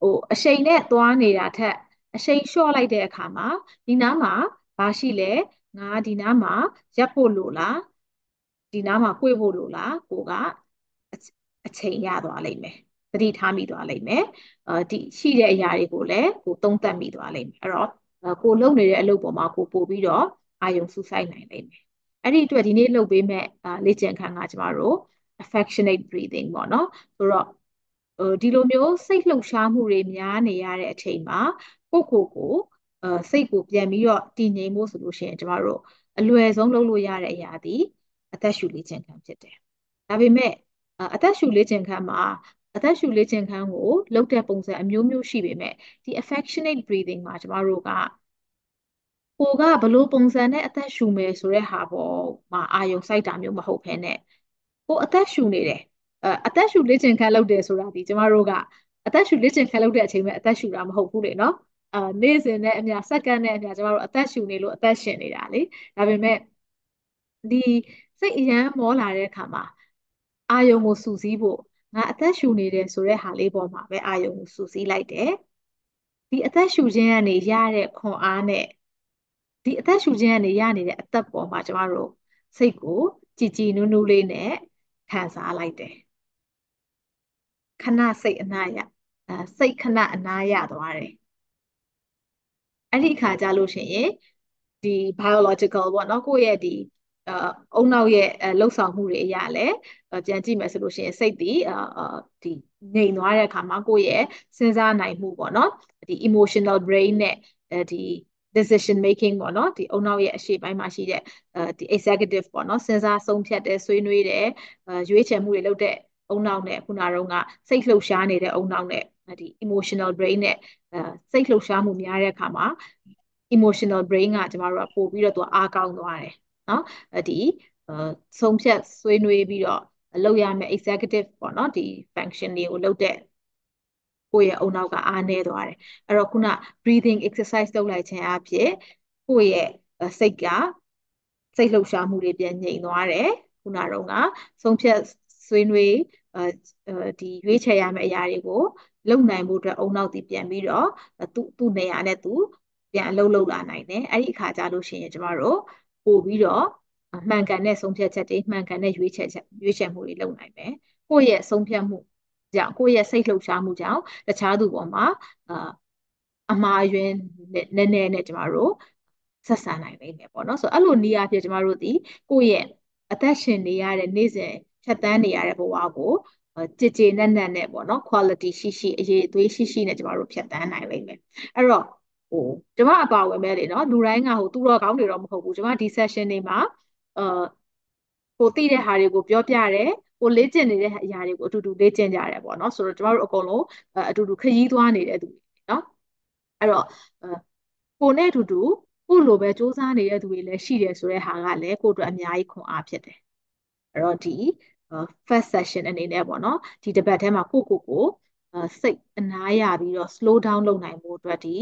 ဟိုအရှိန်နဲ့သွားနေတာထက်အရှိန်လျှော့လိုက်တဲ့အခါမှာဒီနားမှာဘာရှိလဲငါဒီနားမှာရက်ဖို့လို့လားဒီနားမှာ꿰ဖို့လို့လားကိုကအချိန်ရသွားလိမ့်မယ်သတိထားမိသွားလိမ့်မယ်အဲဒီရှိတဲ့အရာတွေကိုလည်းကိုသုံးသပ်မိသွားလိမ့်မယ်အဲ့တော့ကိုလုပ်နေတဲ့အလုပ်ပေါ်မှာကိုပို့ပြီးတော့အာယုံစူးစိုက်နိုင်လိမ့်မယ်အဲ့ဒီအတွက်ဒီနေ့လုပ်ပေးမဲ့လေ့ကျင့်ခန်းကကျမတို့ affectionate breathing ပေါ့နော်ဆိုတော့ဟိုဒီလိုမျိုးစိတ်လှုပ်ရှားမှုတွေများနေရတဲ့အချိန်မှာကိုယ့်ကိုယ်ကိုအဲစိတ်ကိုပြန်ပြီးတော့တည်ငြိမ်ဖို့ဆိုလို့ရှိရင်ကျမတို့အလွယ်ဆုံးလုပ်လို့ရတဲ့အရာဒီအသက်ရှူလေ့ကျင့်ခန်းဖြစ်တယ်ဒါပေမဲ့အသက်ရှူလေ့ကျင့်ခန်းမှာအသက်ရှူလေ့ကျင့်ခန်းကိုလုပ်တဲ့ပုံစံအမျိုးမျိုးရှိပေမဲ့ဒီ affectionate breathing မှာကျမတို့ကကိုကဘလို့ပုံစံနဲ့အသက်ရှူမယ်ဆိုတဲ့ဟာပေါ်မှာအာယုံစိုက်တာမျိုးမဟုတ်ဘဲနဲ့ ကိုအသက်ရှူနေတယ်အသက်ရှူလေ့ကျင့်ခန်းလုပ်တယ်ဆိုတာဒီကျမတို့ကအသက်ရှူလေ့ကျင့်ခန်းလုပ်တဲ့အချိန်မှာအသက်ရှူတာမဟုတ်ဘူးလေနော်အာနေ့စဉ်နဲ့အမျှစက္ကန့်နဲ့အမျှကျမတို့အသက်ရှူနေလို့အသက်ရှင်နေတာလေဒါပေမဲ့ဒီစိတ်အရန်မောလာတဲ့အခါမှာအာယုံကိုစူးစီးဖို့ငါအသက်ရှူနေတယ်ဆိုတဲ့ဟာလေးပေါ်မှာပဲအာယုံကိုစူးစီးလိုက်တယ်ဒီအသက်ရှူခြင်းကနေရတဲ့ခွန်အားနဲ့ဒီအသက်ရှူခြင်းကနေရနေတဲ့အသက်ပေါ်မှာကျမတို့စိတ်ကိုကြည်ကြည်နူးနူးလေးနဲ့ ခံစားလိုက်တယ်ခဏစိတ်အနာရစိတ်ခဏအနာရသွားတယ်အဲ့ဒီအခါကြလို့ရှိရင်ဒီ biological ပေါ့နော်ကိုယ့်ရဲ့ဒီအုံနောက်ရဲ့လှုပ်ဆောင်မှုတွေအရာလည်းပြန်ကြည့်မယ်ဆိုလို့ရှိရင်စိတ်ဒီဒီငြိမ်သွားတဲ့အခါမှာကိုယ့်ရဲ့စဉ်းစားနိုင်မှုပေါ့နော်ဒီ emotional brain နဲ့ဒီ decision making ပေါ့နော်ဒီအုံနောက်ရဲ့အရှိပိုင်းမှာရှိတဲ့ဒီ executive ပေါ့နော်စဉ်းစားဆုံးဖြတ်တဲ့ဆွေးနွေးတဲ့ရွေးချယ်မှုတွေလုပ်တဲ့အုံနောက်နဲ့ခုနကတော့ကစိတ်လှုပ်ရှားနေတဲ့အုံနောက်နဲ့ဒီ emotional brain နဲ့စိတ်လှုပ်ရှားမှုများတဲ့အခါမှာ emotional brain ကကျမတို့ကပို့ပြီးတော့သူအားကောင်းသွားတယ်နော်ဒီဆုံးဖြတ်ဆွေးနွေးပြီးတော့လုပ်ရမယ့် executive ပေါ့နော်ဒီ function တွေကိုလုပ်တဲ့ ကိုယ့်ရဲ့အုံနောက်ကအားနည်းသွားတယ်အဲ့တော့ခုန breathing exercise လုပ်လိုက်ခြင်းအပြင်ကိုယ့်ရဲ့စိတ်ကစိတ်လှုပ်ရှားမှုတွေပြန်ငြိမ်သွားတယ်ခုနတော့ကဆုံးဖြတ်ဆွေးနွေးအဲဒီရွေးချယ်ရမယ့်အရာတွေကိုလုံနိုင်ဖို့အတွက်အုံနောက်တည်ပြန်ပြီးတော့သူ့သူ့နေရာနဲ့သူပြန်အလုပ်လုပ်လာနိုင်တယ်အဲ့ဒီအခါကျလို့ရှိရင်ကျမတို့ပို့ပြီးတော့မှန်ကန်တဲ့ဆုံးဖြတ်ချက်တွေမှန်ကန်တဲ့ရွေးချယ်ချက်ရွေးချယ်မှုတွေလုပ်နိုင်မယ်ကိုယ့်ရဲ့ဆုံးဖြတ်မှု ကြောင့်ကိုယ့်ရဲ့စိတ်လှုပ်ရှားမှုကြောင့်တခြားသူပေါ်မှာအာအမှားယွင်းနည်းနည်းနဲ့ကျမတို့ဆက်ဆံနိုင်လိမ့်မယ်ပေါ့နော်ဆိုတော့အဲ့လိုနေရာပြကျမတို့ဒီကိုယ့်ရဲ့အသက်ရှင်နေရတဲ့နေ့စဉ်ဖြတ်တန်းနေရတဲ့ဘဝကိုကြည်ကြည်နက်နက်နဲ့ပေါ့နော် quality ရှိရှိအရေးအသွေးရှိရှိနဲ့ကျမတို့ဖြတ်တန်းနိုင်လိမ့်မယ်အဲ့တော့ဟိုကျမအပါဝင်ပဲလေနော်လူတိုင်းကဟိုသူတော်ကောင်းတွေတော့မဟုတ်ဘူးကျမဒီ session တွေမှာအာကိုသိတဲ့ဟာတွေကိုပြောပြတယ် ကိုလေ့ကျင့်နေတဲ့အရာတွေကိုအတူတူလေ့ကျင့်ကြရတယ်ပေါ့နော်ဆိုတော့ကျမတို့အကုန်လုံးအတူတူခရီးသွားနေတဲ့သူတွေနော်အဲ့တော့ကိုနဲ့အတူတူကိုလိုပဲစူးစမ်းနေတဲ့သူတွေလည်းရှိတယ်ဆိုတဲ့ဟာကလည်းကိုအတွက်အများကြီးခွန်အားဖြစ်တယ်အဲ့တော့ဒီ first session အနေနဲ့ပေါ့နော်ဒီတပတ်ထဲမှာကိုကိုကို စိတ်အနားရပြီးတော့ slow down လုပ်နိုင်ဖို့အတွက်ဒီ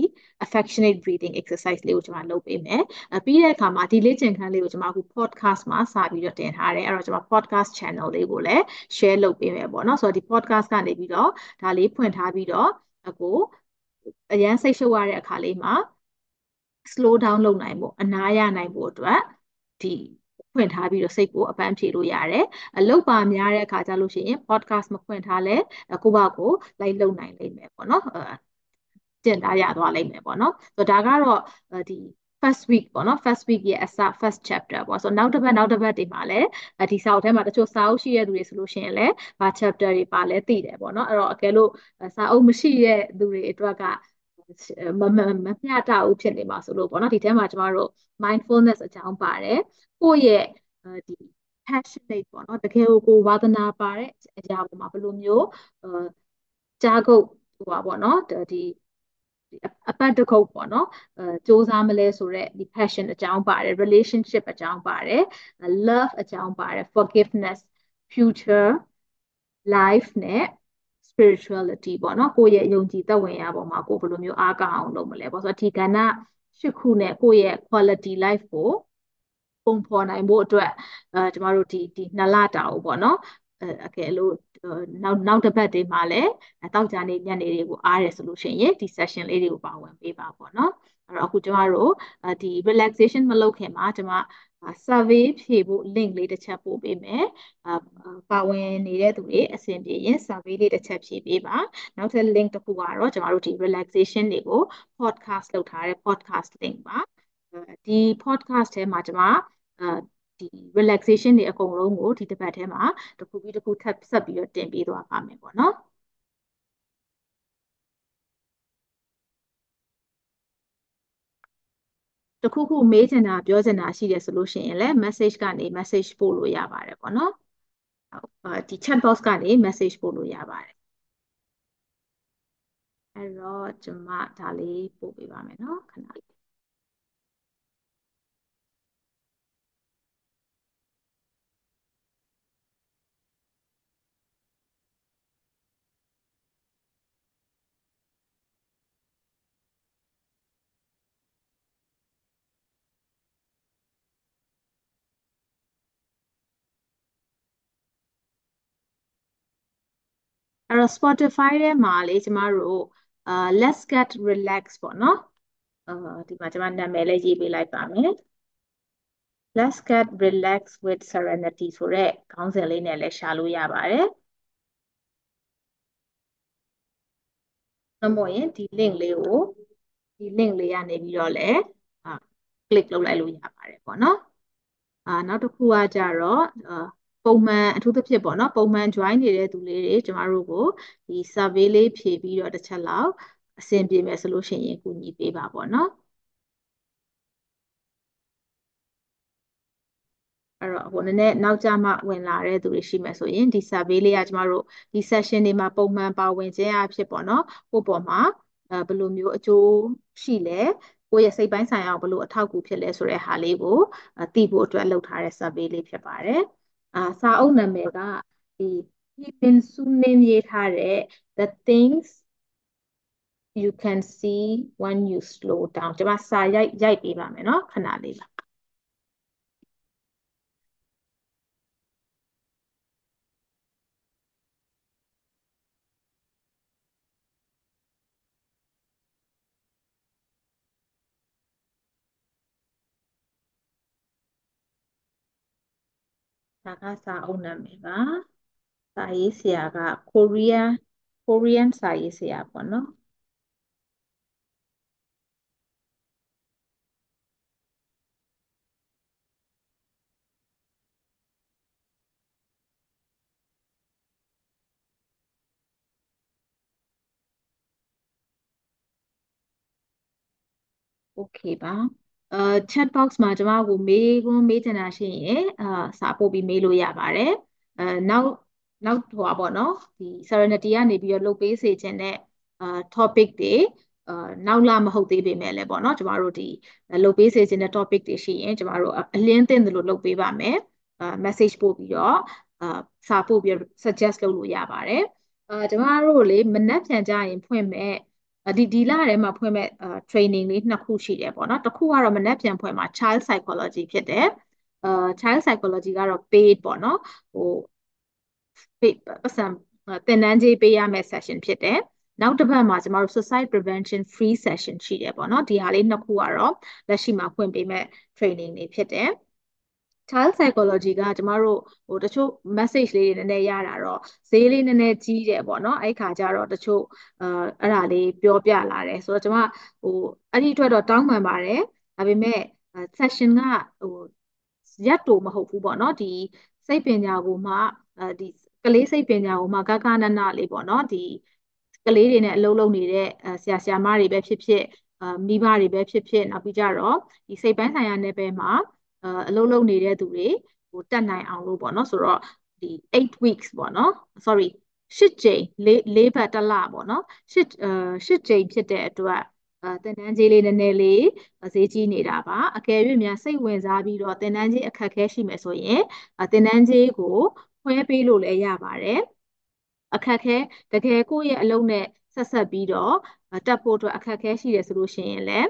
affectionate breathing exercise လေးကိုကျွန်မလုပ်ပေးမယ်။ပြီးတဲ့အခါမှာဒီလေ့ကျင့်ခန်းလေးကိုကျွန်မအခု podcast မှာစပြီးတော့တင်ထားတယ်။အဲ့တော့ကျွန်မ podcast channel လေးကိုလည်း share လုပ်ပေးမယ်ပေါ့နော်။ဆိုတော့ဒီ podcast ကနေပြီးတော့ဒါလေးဖွင့်ထားပြီးတော့အခုအရန်စိတ်ရှုပ်ရတဲ့အခါလေးမှာ slow down လုပ်နိုင်ဖို့အနားရနိုင်ဖို့အတွက်ဒီ ဖွင့်ထားပြီးတော့စိတ်ကိုအပန်းဖြေလို့ရတယ်အလုပ်ပါများတဲ့အခါကျလို့ရှိရင် podcast မဖွင့်ထားလဲကိုယ့်ဘာကိုလိုက်လုပ်နိုင်လိမ့်မယ်ပေါ့နော်ကျင့်သားရသွားလိမ့်မယ်ပေါ့နော်ဆိုတော့ဒါကတော့ဒီ first week ပေါ့နော် first week ရဲ့အစ first chapter ပေါ့ဆိုတော့နောက်တစ်ပတ်နောက်တစ်ပတ်တွေမှာလည်းဒီစာအုပ်ထဲမှာတချို့စာအုပ်ရှိတဲ့သူတွေဆိုလို့ရှိရင်လည်းဘာ chapter တွေပါလဲသိတယ်ပေါ့နော်အဲ့တော့အကယ်လို့စာအုပ်မရှိတဲ့သူတွေအတွက်က မမမမျှတဘူးဖြစ်နေမှာဆိုလို့ပေါ့နော်ဒီထဲမှာကျမတို့ mindfulness အကြောင်းပါတယ်ကိုယ့်ရဲ့ဒီ passionate ပေါ့နော်တကယ်ကိုကိုဝါသနာပါတဲ့အရာပေါ်မှာဘယ်လိုမျိုးအဲကြားကုတ်ဟိုပါပေါ့နော်ဒီအပတ်တခုတ်ပေါ့နော်အဲစူးစမ်းမလဲဆိုတော့ဒီ passion အကြောင်းပါတယ် relationship အကြောင်းပါတယ် love အကြောင်းပါတယ် forgiveness future life နဲ့ spirituality ပေါ့နော်ကိုယ့်ရဲ့ယုံကြည်သက်ဝင်ရာပေါ်မှာကိုယ်ဘယ်လိုမျိုးအားကောင်းအောင်လုပ်မလဲပေါ့ဆိုတော့ဒီကဏ္ဍရှစ်ခုနဲ့ကိုယ့်ရဲ့ quality life ကိုပုံဖော်နိုင်ဖို့အတွက်အဲကျမတို့ဒီဒီနှစ်လတာကိုပေါ့နော်အဲအကယ်လို့နောက်နောက်တစ်ပတ်တွေမှာလည်းတောက်ကြနေညနေတွေကိုအားရဆိုလို့ရှိရင်ဒီ session လေးတွေကိုပါဝင်ပေးပါပေါ့နော်အဲ့တော့အခုကျမတို့ဒီ relaxation မလုပ်ခင်မှာကျမ survey ဖြည့်ဖို့ link လေးတစ်ချက်ပို့ပေးမယ်ပါဝင်နေတဲ့သူတွေအဆင်ပြေရင် survey လေးတစ်ချက်ဖြည့်ပေးပါနောက်ထပ် link တစ်ခုကတော့ကျမတို့ဒီ relaxation တွေကို podcast လုပ်ထားတဲ့ podcast link ပါဒီ podcast ထဲမှာကျမဒီ relaxation တွေအကုန်လုံးကိုဒီတစ်ပတ်ထဲမှာတစ်ခုပြီးတစ်ခုထပ်ဆက်ပြီးတော့တင်ပေးသွားပါမယ်ပေါ့နော် တခုခုမေးချင်တာပြောချင်တာရှိတယ်ဆိုလို့ရှိရင်လည်း message ကနေ message ပို့လို့ရပါတယ်ပေါ့နော်ဒီ chat box ကနေ message ပို့လို့ရပါတယ်အဲ့တော့ကျွန်မဒါလေးပို့ပေးပါမယ်နော်ခဏလေး အဲ့တော့ Spotify ထဲမှာလေကျမတို့အာ let's get relax ပေါ့နော်အာဒီမှာကျမနာမည်လေးရေးပေးလိုက်ပါမယ် let's get relax with serenity ဆိုတဲ့ခေါင်းစဉ်လေးနဲ့လည်းရှာလို့ရပါတယ်မမို့ရင်ဒီ link လေးကိုဒီ link လေးကနေပြီးတော့လည်း click လုပ်လိုက်လို့ရပါတယ်ပေါ့နော်အာနောက်တစ်ခုကကြတော့ ပုံမှန်အထူးသဖြင့်ပေါ့နော်ပုံမှန် join နေတဲ့သူလေးတွေကျမတို့ကိုဒီ survey လေးဖြည့်ပြီးတော့တစ်ချက်လောက်အဆင်ပြေမယ်ဆိုလို့ရှိရင်ကူညီပေးပါပေါ့နော်အဲ့တော့ဟိုနည်းနည်းနောက်ကျမှဝင်လာတဲ့သူတွေရှိမယ်ဆိုရင်ဒီ survey လေးကကျမတို့ဒီ session တွေမှာပုံမှန်ပါဝင်ခြင်းအဖြစ်ပေါ့နော်ကိုပေါ်မှာအဲဘယ်လိုမျိုးအကျိုးရှိလဲကိုယ့်ရဲ့စိတ်ပိုင်းဆိုင်ရာဘယ်လိုအထောက်အကူဖြစ်လဲဆိုတဲ့ဟာလေးကိုသိဖို့အတွက်လုပ်ထားတဲ့ survey လေးဖြစ်ပါတယ် အာစာအုပ်နာမည်ကဒီ Hipin Sunim ရေးထားတဲ့ The Things you can see when you slow down ကျွန်မစာရိုက်ရိုက်ပေးပါမယ်เนาะခဏလေးပါ ဒါကစာအုပ်နာမည်ပါစာရေးဆရာက Korean Korean စာရေးဆရာပေါ့နော်โอเคပါ အဲ chat box မှာကျမကိုမေးခွန်းမေးချင်တာရှိရင်အာစာပို့ပြီးမေးလို့ရပါတယ်အဲနောက်နောက်ဟိုပါပေါ့နော်ဒီ Serenity ကနေပြီးတော့လုပ်ပေးစေခြင်းတဲ့အာ topic တွေအာနောက်လာမဟုတ်သေးပေမဲ့လည်းပေါ့နော်ကျမတို့ဒီလုပ်ပေးစေခြင်းတဲ့ topic တွေရှိရင်ကျမတို့အလင်းသင့်တယ်လို့လုပ်ပေးပါမယ်အာ message ပို့ပြီးတော့အာစာပို့ပြီး suggest လုပ်လို့ရပါတယ်အာကျမတို့လေမနှက်ပြန်ကြရင်ဖွင့်မဲ့ ဒီဒီလထဲမှာဖွင့်မဲ့ training လေးနှစ်ခုရှိတယ်ပေါ့နော်တစ်ခုကတော့မနှက်ပြန်ဖွင့်မှာ child psychology ဖြစ်တယ်အာ child psychology ကတော့ paid ပေါ့နော်ဟိုပတ်စံသင်တန်းကြေးပေးရမယ့် session ဖြစ်တယ်နောက်တစ်ပတ်မှာကျမတို့ suicide prevention free session ရှိတယ်ပေါ့နော်ဒီဟာလေးနှစ်ခုကတော့လက်ရှိမှာဖွင့်ပေးမဲ့ training တွေဖြစ်တယ် child psychology ကကျမတို့ဟိုတချို့ message လေးတွေနည်းနည်းရတာတော့ဈေးလေးနည်းနည်းကြီးတယ်ပေါ့နော်အဲ့ခါကျတော့တချို့အာအဲ့ဒါလေးပြောပြလာတယ်ဆိုတော့ကျမဟိုအဲ့ဒီအတွက်တော့တောင်းပန်ပါတယ်ဒါပေမဲ့ session ကဟိုရက်တူမဟုတ်ဘူးပေါ့နော်ဒီစိတ်ပညာကိုမှဒီကလေးစိတ်ပညာကိုမှကကနနလေးပေါ့နော်ဒီကလေးတွေနဲ့အလုပ်လုပ်နေတဲ့ဆရာဆရာမတွေပဲဖြစ်ဖြစ်မိဘတွေပဲဖြစ်ဖြစ်နောက်ပြီးကြတော့ဒီစိတ်ပိုင်းဆိုင်ရာနယ်ပယ်မှာ အလုပ်လုပ်နေတဲ့သူတွေဟိုတက်နိုင်အောင်လို့ပေါ့နော်ဆိုတော့ဒီ8 weeks ပေါ့နော် sorry ရှစ်ကြိမ်လေးလေးဘတ်တစ်လပေါ့နော်ရှစ်အာရှစ်ကြိမ်ဖြစ်တဲ့အတွက်အဲသင်တန်းကြီးလေးနည်းနည်းလေးဈေးကြီးနေတာပါအကယ်၍များစိတ်ဝင်စားပြီးတော့သင်တန်းကြီးအခက်အခဲရှိမယ်ဆိုရင်သင်တန်းကြီးကိုခွဲပေးလို့လည်းရပါတယ်အခက်ခဲတကယ်ကိုယ့်ရဲ့အလုပ်နဲ့ဆက်ဆက်ပြီးတော့တက်ဖို့အတွက်အခက်ခဲရှိတယ်ဆိုလို့ရှိရင်လည်း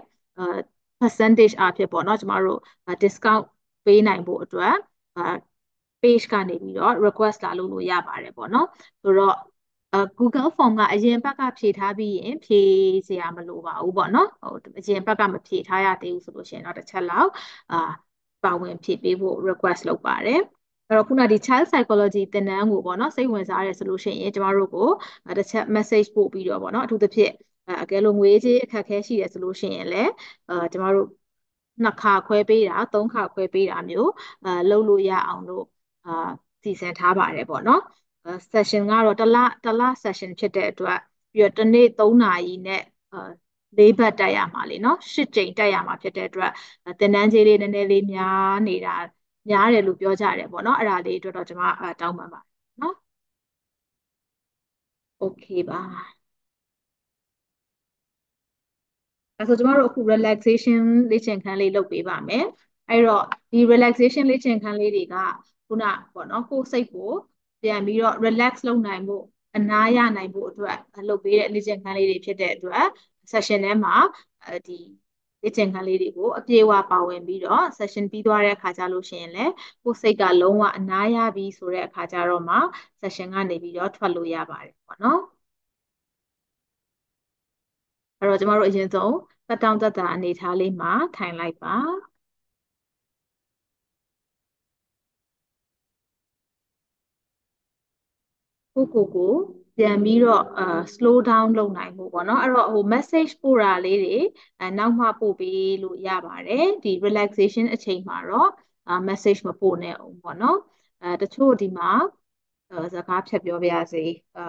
percentage အဖြစ်ပေါ့เนาะကျမတို့ discount ပေးနိုင်ဖို့အတွက် page ကနေပြီးတော့ request လာလုပ်လို့ရပါတယ်ပေါ့เนาะဆိုတော့ Google Form ကအရင်ဘက်ကဖြည့်ထားပြီးရင်ဖြည့်စရာမလိုပါဘူးပေါ့နော်ဟိုအရင်ဘက်ကမဖြည့်ထားရသေးဘူးဆိုလို့ရှိရင်တော့တစ်ချက်လောက်အာပါဝင်ဖြည့်ပေးဖို့ request လုပ်ပါတယ်အဲ့တော့ခုနဒီ child psychology သင်တန်းကိုပေါ့နော်စိတ်ဝင်စားရဲဆိုလို့ရှိရင်ကျမတို့ကိုတစ်ချက် message ပို့ပြီးတော့ပေါ့နော်အထူးသဖြင့် အကယ်လို့ငွေကြေးအခက်အခဲရှိတယ်ဆိုလို့ရှိရင်လည်းအာကျမတို့နှစ်ခါခွဲပေးတာသုံးခါခွဲပေးတာမျိုးအာလုပ်လို့ရအောင်လို့အာစီစဉ်ထားပါတယ်ပေါ့နော် session ကတော့တစ်လတစ်လ session ဖြစ်တဲ့အတွက်ပြီးတော့တစ်နေ့3နာရီနဲ့အာလေးဘက်တက်ရမှာလေနော်ရှစ်ကြိမ်တက်ရမှာဖြစ်တဲ့အတွက်သင်တန်းကြီးလေးနည်းနည်းလေးများနေတာများတယ်လို့ပြောကြတယ်ပေါ့နော်အဲ့ဒါလေးအတွက်တော့ကျွန်မတောင်းပန်ပါတယ်နော် okay ပါ အဲဆိုကျမတို့အခု relaxation လေ့ကျင့်ခန်းလေးလုပ်ပေးပါမယ်အဲ့တော့ဒီ relaxation လေ့ကျင့်ခန်းလေးတွေကခုနပေါ့နော်ကိုယ်စိတ်ကိုပြန်ပြီးတော့ relax လုပ်နိုင်ဖို့အနားရနိုင်ဖို့အတွက်လုပ်ပေးတဲ့လေ့ကျင့်ခန်းလေးတွေဖြစ်တဲ့အတွက် session ထဲမှာဒီလေ့ကျင့်ခန်းလေးတွေကိုအပြေအဝပါဝင်ပြီးတော့ session ပြီးသွားတဲ့အခါကျလို့ရှိရင်လည်းကိုယ်စိတ်ကလုံးဝအနားရပြီဆိုတဲ့အခါကျတော့မှ session ကနေပြီးတော့ထွက်လို့ရပါတယ်ပေါ့နော် အဲ့တော့ကျမတို့အရင်ဆုံးသက်တောင့်သက်တာအနေထားလေးမှာထိုင်လိုက်ပါကိုကိုကိုပြန်ပြီးတော့အာ slow down လုပ်နိုင်ဖို့ပေါ့နော်အဲ့တော့ဟို message ပို့တာလေးတွေအဲနောက်မှပို့ပေးလို့ရပါတယ်ဒီ relaxation အချိန်မှာတော့အာ message မပို့နဲ့အောင်ပေါ့နော်အဲတချို့ဒီမှာစကားဖြတ်ပြောပြရစေအာ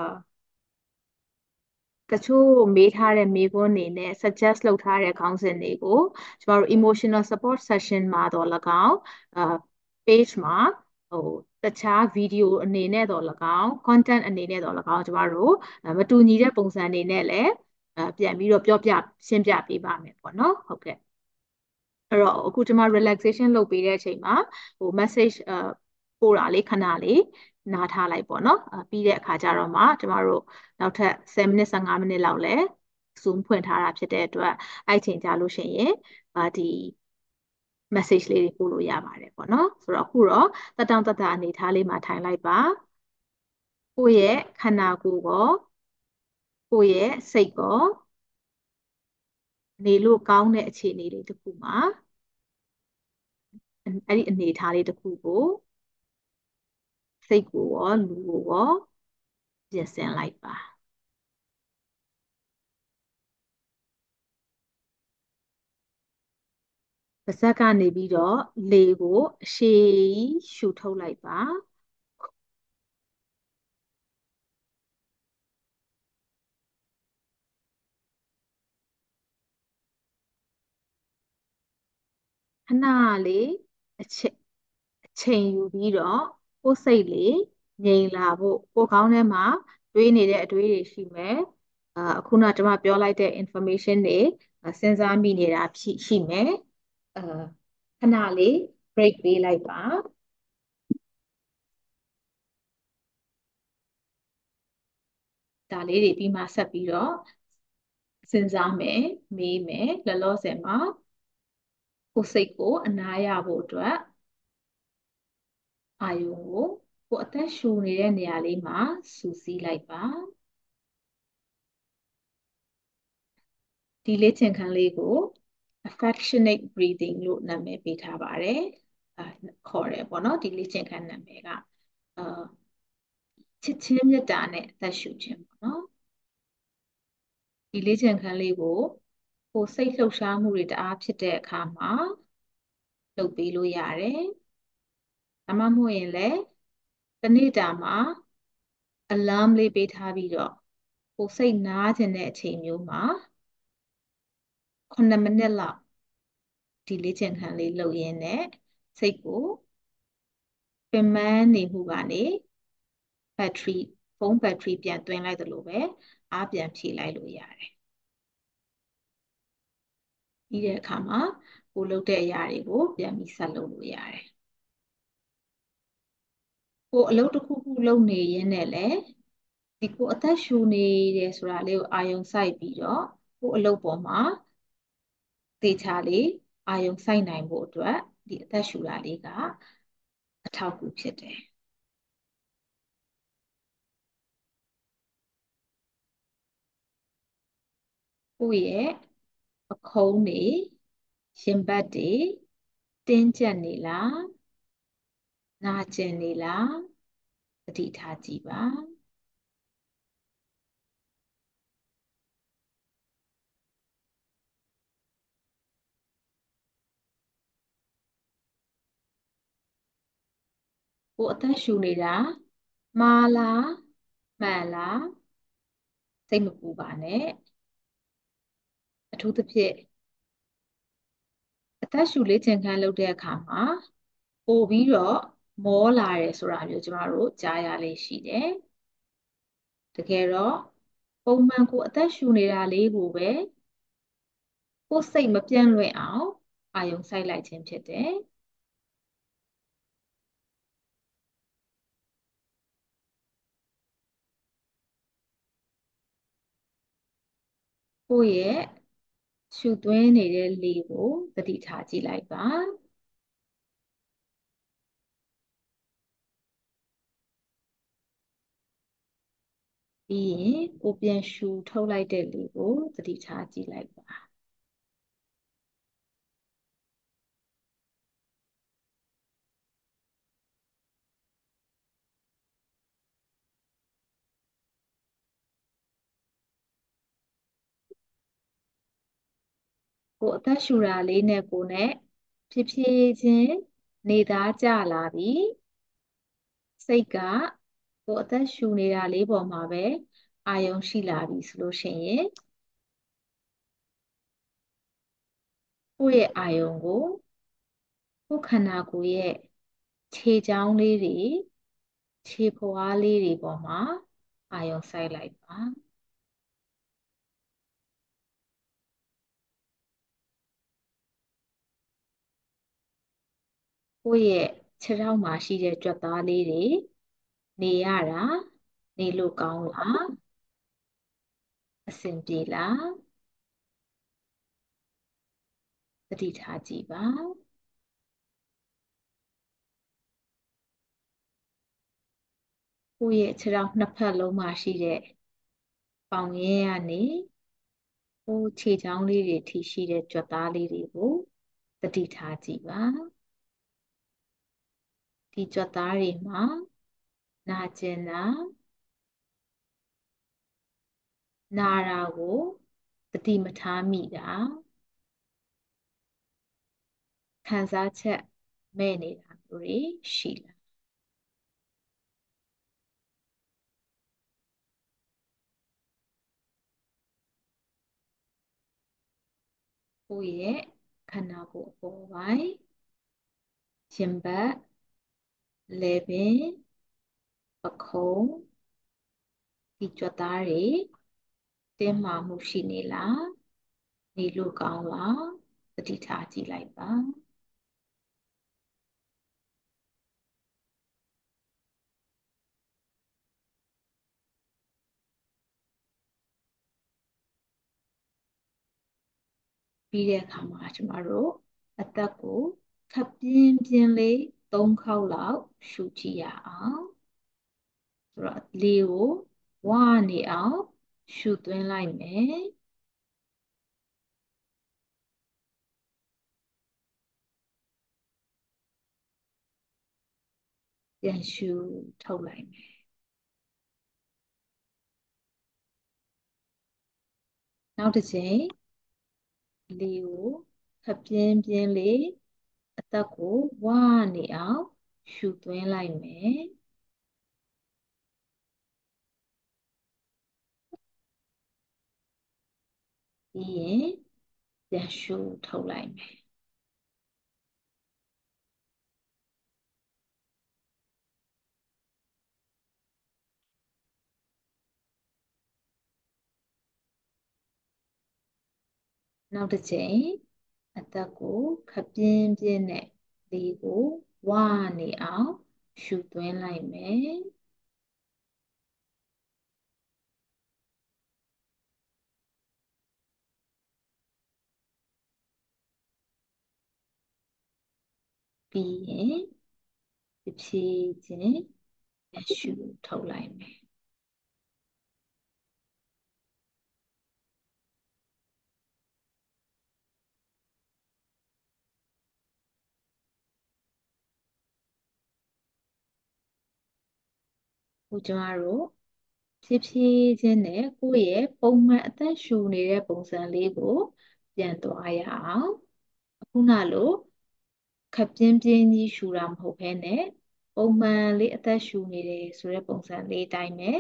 တချို့မေးထားတဲ့မေးခွန်းတွေနဲ့ suggest လုပ်ထားတဲ့ခေါင်းစဉ်တွေကိုကျမတို့ emotional support session မှာတော့၎င်းအာ page မှာဟိုတခြား video အနေနဲ့တော့၎င်း content အနေနဲ့တော့၎င်းကျမတို့မတူညီတဲ့ပုံစံတွေနဲ့လည်းပြန်ပြီးတော့ပြောပြရှင်းပြပေးပါမယ်ပေါ့နော်ဟုတ်ကဲ့အဲ့တော့အခုကျမ relaxation လုပ်ပေးတဲ့အချိန်မှာဟို message ပို့တာလေးခဏလေး နားထားလိုက်ပေါ့နော်ပြီးတဲ့အခါကျတော့မှကျမတို့နောက်ထပ်10မိနစ်15မိနစ်လောက်လဲ zoom ဖွင့်ထားတာဖြစ်တဲ့အတွက်အဲ့ချိန်ကြာလို့ရှိရင်အာဒီ message လေးတွေပို့လို့ရပါတယ်ပေါ့နော်ဆိုတော့အခုတော့တက်တောင့်တက်တာအနေထားလေးမှာထိုင်လိုက်ပါကိုယ့်ရဲ့ခန္ဓာကိုယ်ကောကိုယ့်ရဲ့စိတ်ကောနေလို့ကောင်းတဲ့အခြေအနေလေးတစ်ခုမှာအဲ့ဒီအနေအထားလေးတစ်ခုကို စိတ်ကိုရောလူကိုရောပြင်ဆင်လိုက်ပါပါဇက်ကနေပြီးတော့လေကိုအရှည်ရှူထုတ်လိုက်ပါခဏလေးအချိန်အချိန်ယူပြီးတော့ ကိုယ်စိတ်လေးငြိမ်လာဖို့ကိုယ်ခေါင်းထဲမှာတွေးနေတဲ့အတွေးတွေရှိမယ်အာအခုနကျွန်မပြောလိုက်တဲ့ information တွေစဉ်းစားမိနေတာရှိမယ်အာခဏလေး break ပေးလိုက်ပါဒါလေးတွေပြီးမှဆက်ပြီးတော့စဉ်းစားမယ်မေးမယ်လောလောဆယ်မှာကိုယ်စိတ်ကိုအနားရဖို့အတွက် အာယုံကိုကိုယ်အသက်ရှူနေတဲ့နေရာလေးမှာစူးစီးလိုက်ပါဒီလေ့ကျင့်ခန်းလေးကို affectionate breathing လို့နာမည်ပေးထားပါတယ်အာခေါ်တယ်ပေါ့နော်ဒီလေ့ကျင့်ခန်းနာမည်ကအာချစ်ချင်းမေတ္တာနဲ့အသက်ရှူခြင်းပေါ့နော်ဒီလေ့ကျင့်ခန်းလေးကိုကိုစိတ်လှုပ်ရှားမှုတွေတအားဖြစ်တဲ့အခါမှာလုပ်ပေးလို့ရတယ် ဒါမှမဟုတ်ရင်လည်းတနေ့တာမှာ alarm လေးပေးထားပြီးတော့ကိုစိတ်နားခြင်းတဲ့အချိန်မျိုးမှာ9မိနစ်လောက်ဒီလေ့ကျင့်ခန်းလေးလုပ်ရင်းနဲ့စိတ်ကိုပင်ပန်းနေမှုကနေဘက်ထရီဖုန်းဘက်ထရီပြန်သွင်းလိုက်သလိုပဲအားပြန်ဖြည့်လိုက်လို့ရတယ်ပြီးတဲ့အခါမှာကိုလုပ်တဲ့အရာတွေကိုပြန်ပြီးဆက်လုပ်လို့ရတယ် ကိုအလုပ်တစ်ခုခုလုပ်နေရင်းနဲ့လည်းဒီကိုအသက်ရှူနေတယ်ဆိုတာလေးကိုအာယုံစိုက်ပြီးတော့ကိုအလုပ်ပေါ်မှာသေချာလေးအာယုံစိုက်နိုင်ဖို့အတွက်ဒီအသက်ရှူတာလေးကအထောက်အကူဖြစ်တယ်ကိုယ့်ရဲ့အခုံးတွေရင်ဘတ်တွေတင်းကျပ်နေလား နာကျင်နေလားသတိထားကြည့်ပါကိုအသက်ရှူနေတာမှားလားမှန်လားစိတ်မပူပါနဲ့အထူးသဖြင့်အသက်ရှူလေ့ကျင့်ခန်းလုပ်တဲ့အခါမှာပို့ပြီးတော့ မောလာတယ်ဆိုတာမျိုးကျမတို့ကြားရလေးရှိတယ်တကယ်တော့ပုံမှန်ကိုအသက်ရှူနေတာလေးကိုပဲကိုယ်စိတ်မပြန့်လွင့်အောင်အာယုံစိုက်လိုက်ခြင်းဖြစ်တယ်ကိုယ့်ရဲ့ရှူသွင်းနေတဲ့လေကိုသတိထားကြည့်လိုက်ပါ ပြီးရင်ကိုပြန်ရှူထုတ်လိုက်တဲ့လေကိုသတိထားကြည့်လိုက်ပါကိုအသက်ရှူတာလေးနဲ့ကိုနဲ့ဖြည်းဖြည်းချင်းနေသားကျလာပြီစိတ်ကကိုအသက်ရှူနေတာလေးပေါ်မှာပဲ အာယုံရှိလာပြီဆိုလို့ရှိရင်ကိုယ့်ရဲ့အာယုံကိုကိုယ်ခန္ဓာကိုယ်ရဲ့ခြေချောင်းလေးတွေခြေဖွားလေးတွေပေါ်မှာအာယုံစိုက်လိုက်ပါကိုယ့်ရဲ့ခြေထောက်မှာရှိတဲ့ကြွက်သားလေးတွေနေရတာနေလို့ကောင်းလား အဆင်ပြေလားသတိထားကြည့်ပါကိုယ့်ရဲ့ခြေထောက်နှစ်ဖက်လုံးမှာရှိတဲ့ပေါင်ရင်းကနေကိုယ်ခြေချောင်းလေးတွေထိရှိတဲ့ကြွက်သားလေးတွေကိုသတိထားကြည့်ပါဒီကြွက်သားတွေမှာနာကျင်တာ နာတာကိုသတိမထားမိတာခံစားချက်မဲ့နေတာမျိုးတွေရှိလားကိုယ့်ရဲ့ခန္ဓာကိုယ်အပေါ်ပိုင်းရင်ဘတ်လေပင်ပခုံးဒီကြွက်သားတွေ တင်းမာမှုရှိနေလားနေလို့ကောင်းလားသတိထားကြည့်လိုက်ပါပြီးတဲ့အခါမှာကျမတို့အသက်ကိုခပ်ပြင်းပြင်းလေး၃ခေါက်လောက်ရှူကြည့်ရအောင်ဆိုတော့လေကိုဝါနေအောင် ရှူသွင်းလိုက်မယ်ပြန်ရှူထုတ်လိုက်မယ်နောက်တစ်ချိန်လေကိုခပ်ပြင်းပြင်းလေးအသက်ကိုဝါနေအောင်ရှူသွင်းလိုက်မယ် ပြီးရင်ပြန်ရှူထုတ်လိုက်မယ်နောက်တစ်ချိန်အသက်ကိုခပ်ပြင်းပြင်းနဲ့လေကိုဝါနေအောင်ရှူသွင်းလိုက်မယ် ပြီးရင်ဖြည်းချင်းရှူထုတ်လိုက်မယ်ခုကျမတို့ဖြည်းဖြည်းချင်းနဲ့ကိုယ့်ရဲ့ပုံမှန်အသက်ရှူနေတဲ့ပုံစံလေးကို ပြန်သွားရအောင်အခုနလို ခပ်ပြင်းပြင်းကြီးရှူတာမဟုတ်ဘဲနဲ့ပုံမှန်လေးအသက်ရှူနေတယ်ဆိုတဲ့ပုံစံလေးတိုင်းပဲ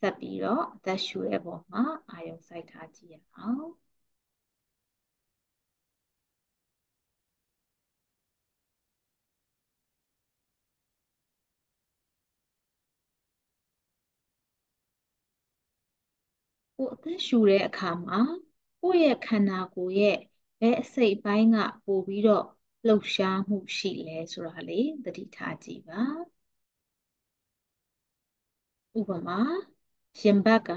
ဆက်ပြီးတော့အသက်ရှူတဲ့ပုံမှာအာရုံစိုက်ထားကြည့်ရအောင်ကိုအသက်ရှူတဲ့အခါမှာကိုယ့်ရဲ့ခန္ဓာကိုယ်ရဲ့ဘယ်အစိတ်ပိုင်းကပိုပြီးတော့ လှုပ်ရှားမှုရှိလဲဆိုတာလေးသတိထားကြည့်ပါဥပမာရင်ဘတ်က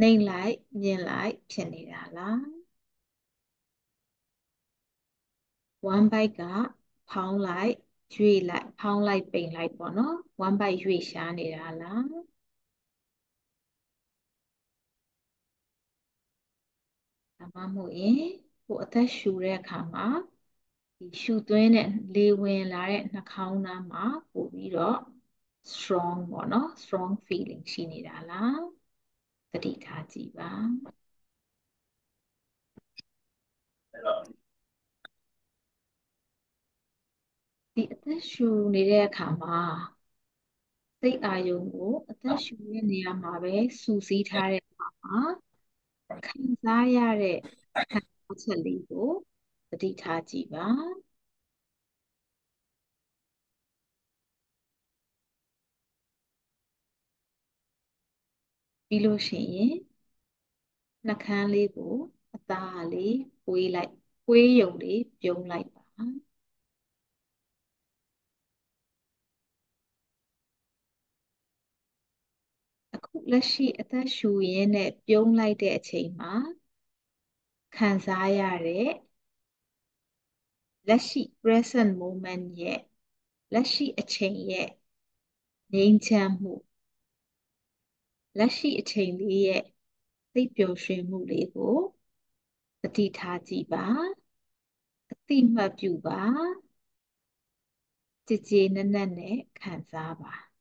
နှိမ့်လိုက်မြင်လိုက်ဖြစ်နေတာလားဝမ်းဘိုက်ကဖောင်းလိုက်ရွေ့လိုက်ဖောင်းလိုက်ပိန်လိုက်ပေါ့နော်ဝမ်းဘိုက်ရွေ့ရှားနေတာလားဒါမှမဟုတ်ရင်ကိုအသက်ရှူတဲ့အခါမှာ ဒီရှူသွင်းတဲ့လေဝင်လာတဲ့နှာခေါင်းသားမှာပို့ပြီးတော့ strong ပေါ့နော် strong feeling ရှိနေတာလားသတိထားကြည့်ပါဒီအသက်ရှူနေတဲ့အခါမှာစိတ်အာရုံကိုအသက်ရှူတဲ့နေရာမှာပဲစူးစီးထားတဲ့အခါမှာခံစားရတဲ့ခံစားချက်လေးကို သတိထားကြည့်ပါပြီးလို့ရှိရင်နှာခမ်းလေးကိုအသားလေးပွေးလိုက်ပွေးယုံလေးပြုံးလိုက်ပါအခုလက်ရှိအသက်ရှူရင်းနဲ့ပြုံးလိုက်တဲ့အချိန်မှာခံစားရတဲ့ လက်ရှိ present moment ရဲ့လက်ရှိအချိန်ရဲ့ငြိမ်းချမ်းမှုလက်ရှိအချိန်လေးရဲ့သိပျော်ရွှင်မှုလေးကိုသတိထားကြည့်ပါအတိမတ်ပြုပါကြည်ကြည်နက်နက်နဲ့ခံစားပါ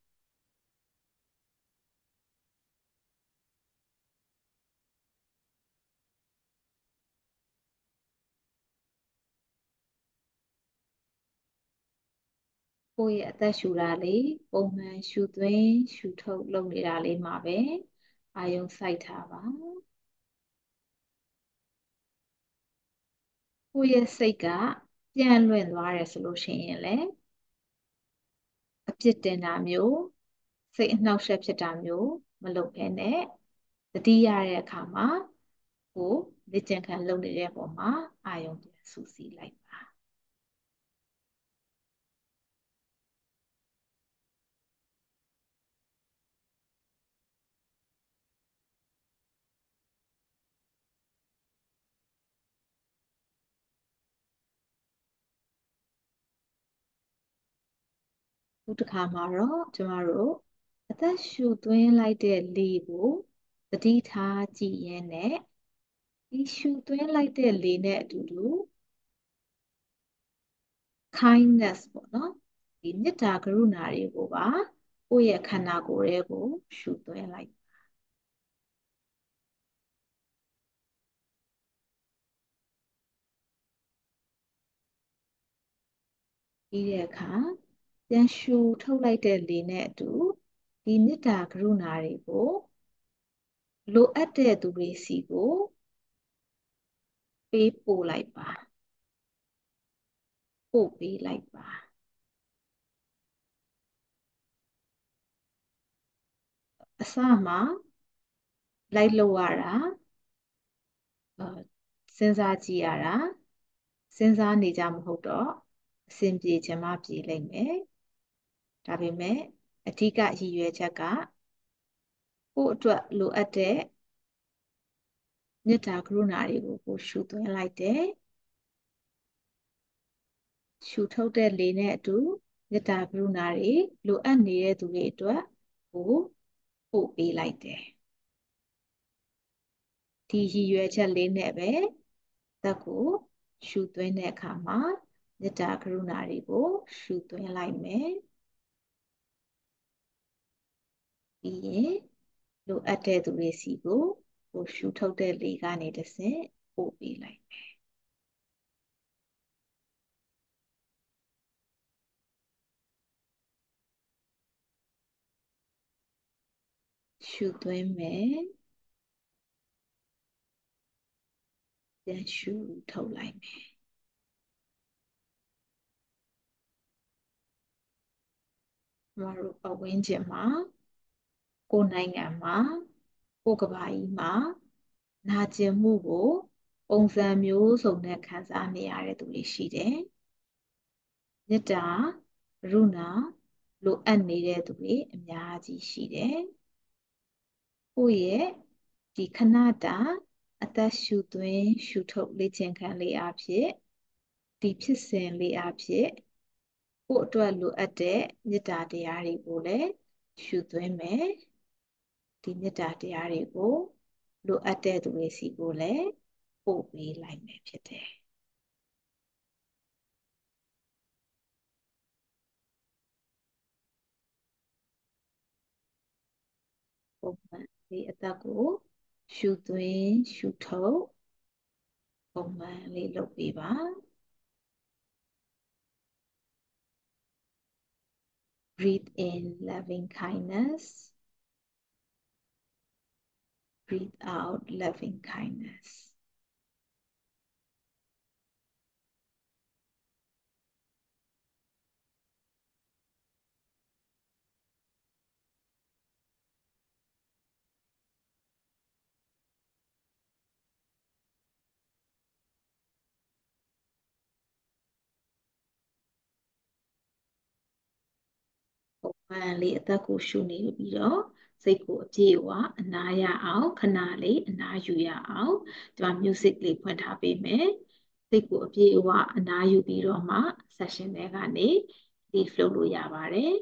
ကိုယ့်ရဲ့အသက်ရှူတာလေးပုံမှန်ရှူသွင်းရှူထုတ်လုပ်နေတာလေးမှာပဲအာယုံစိုက်ထားပါကိုယ့်ရဲ့စိတ်ကပြန့်လွင့်သွားတယ်ဆိုလို့ရှိရင်လည်းအပြစ်တင်တာမျိုးစိတ်အနှောက်အယှက်ဖြစ်တာမျိုးမလုပ်ဘဲနဲ့တတိရတဲ့အခါမှာကိုလေ့ကျင့်ခန်းလုပ်နေတဲ့ပုံမှာအာယုံပြန်စူးစီးလိုက်ပါ ခုတစ်ခါမှာတော့ကျမတို့အသက်ရှူသွင်းလိုက်တဲ့လေကိုသတိထားကြည့်ရင်းနဲ့ဒီရှူသွင်းလိုက်တဲ့လေနဲ့အတူတူ kindness ပေါ့နော်ဒီမေတ္တာကရုဏာတွေကိုပါကိုယ့်ရဲ့ခန္ဓာကိုယ်ရဲ့ကိုရှူသွင်းလိုက်ပြီးတဲ့အခါ ပြန်ရှူထုတ်လိုက်တဲ့လေနဲ့အတူဒီမေတ္တာကရုဏာတွေကိုလိုအပ်တဲ့သူတွေစီကိုပေးပို့လိုက်ပါပို့ပေးလိုက်ပါအစမှာလိုက်လို့ရတာစဉ်းစားကြည့်ရတာစဉ်းစားနေကြမဟုတ်တော့အဆင်ပြေချင်မှပြေလိမ့်မယ် ဒါပေမဲ့အဓိကရည်ရွယ်ချက်ကကိုယ့်အတွက်လိုအပ်တဲ့မေတ္တာကရုဏာတွေကိုကိုရှုသွင်းလိုက်တယ်ရှုထုတ်တဲ့လေနဲ့အတူမေတ္တာကရုဏာတွေလိုအပ်နေတဲ့သူတွေအတွက်ကိုပို့ပေးလိုက်တယ်ဒီရည်ရွယ်ချက်လေးနဲ့ပဲသက်ကိုရှုသွင်းတဲ့အခါမှာမေတ္တာကရုဏာတွေကိုရှုသွင်းလိုက်မယ် ပြီးရင်လိုအပ်တဲ့သူတွေစီကိုကိုရှုထုတ်တဲ့လေကနေတဆင့်ပို့ပေးလိုက်မယ်ရှုသွင်းမယ်ပြန်ရှုထုတ်လိုက်မယ်မတို့ပဝင်းကျင်မှာ ကိုနိုင်ငံမှာကိုကဘာကြီးမှာနာကျင်မှုကို ပုံစံမျိုးစုံနဲ့ခံစားနေရတဲ့သူတွေရှိတယ်။မေတ္တာကရုဏာလိုအပ်နေတဲ့သူတွေအများကြီးရှိတယ်။ကိုယ့်ရဲ့ဒီခဏတာအသက်ရှူသွင်းရှူထုတ်လေ့ကျင့်ခန်းလေးအဖြစ်ဒီဖြစ်စဉ်လေးအဖြစ်ကိုယ့်အတွက်လိုအပ်တဲ့မေတ္တာတရားတွေကိုလည်းရှုသွင်းမယ် ဒီမေတ္တာတရားတွေကိုလိုအပ်တဲ့သူတွေစီကိုလည်းပို့ပေးလိုက်မယ်ဖြစ်တယ်ပုံမှန်ဒီအသက်ကိုရှုသွင်းရှုထုတ်ပုံမှန်လေးလုပ်ပေးပါ breathe in loving kindness breathe out loving kindness မှန်လေးအသက်ကိုရှုနေပြီးတော့ စိတ်ကိုအပြည့်အဝအနားရအောင်ခဏလေးအနားယူရအောင်ဒီမှာ music လေးဖွင့်ထားပေးမယ်စိတ်ကိုအပြည့်အဝအနားယူပြီးတော့မှ session တွေကနေဒီ flow လို့ရပါတယ်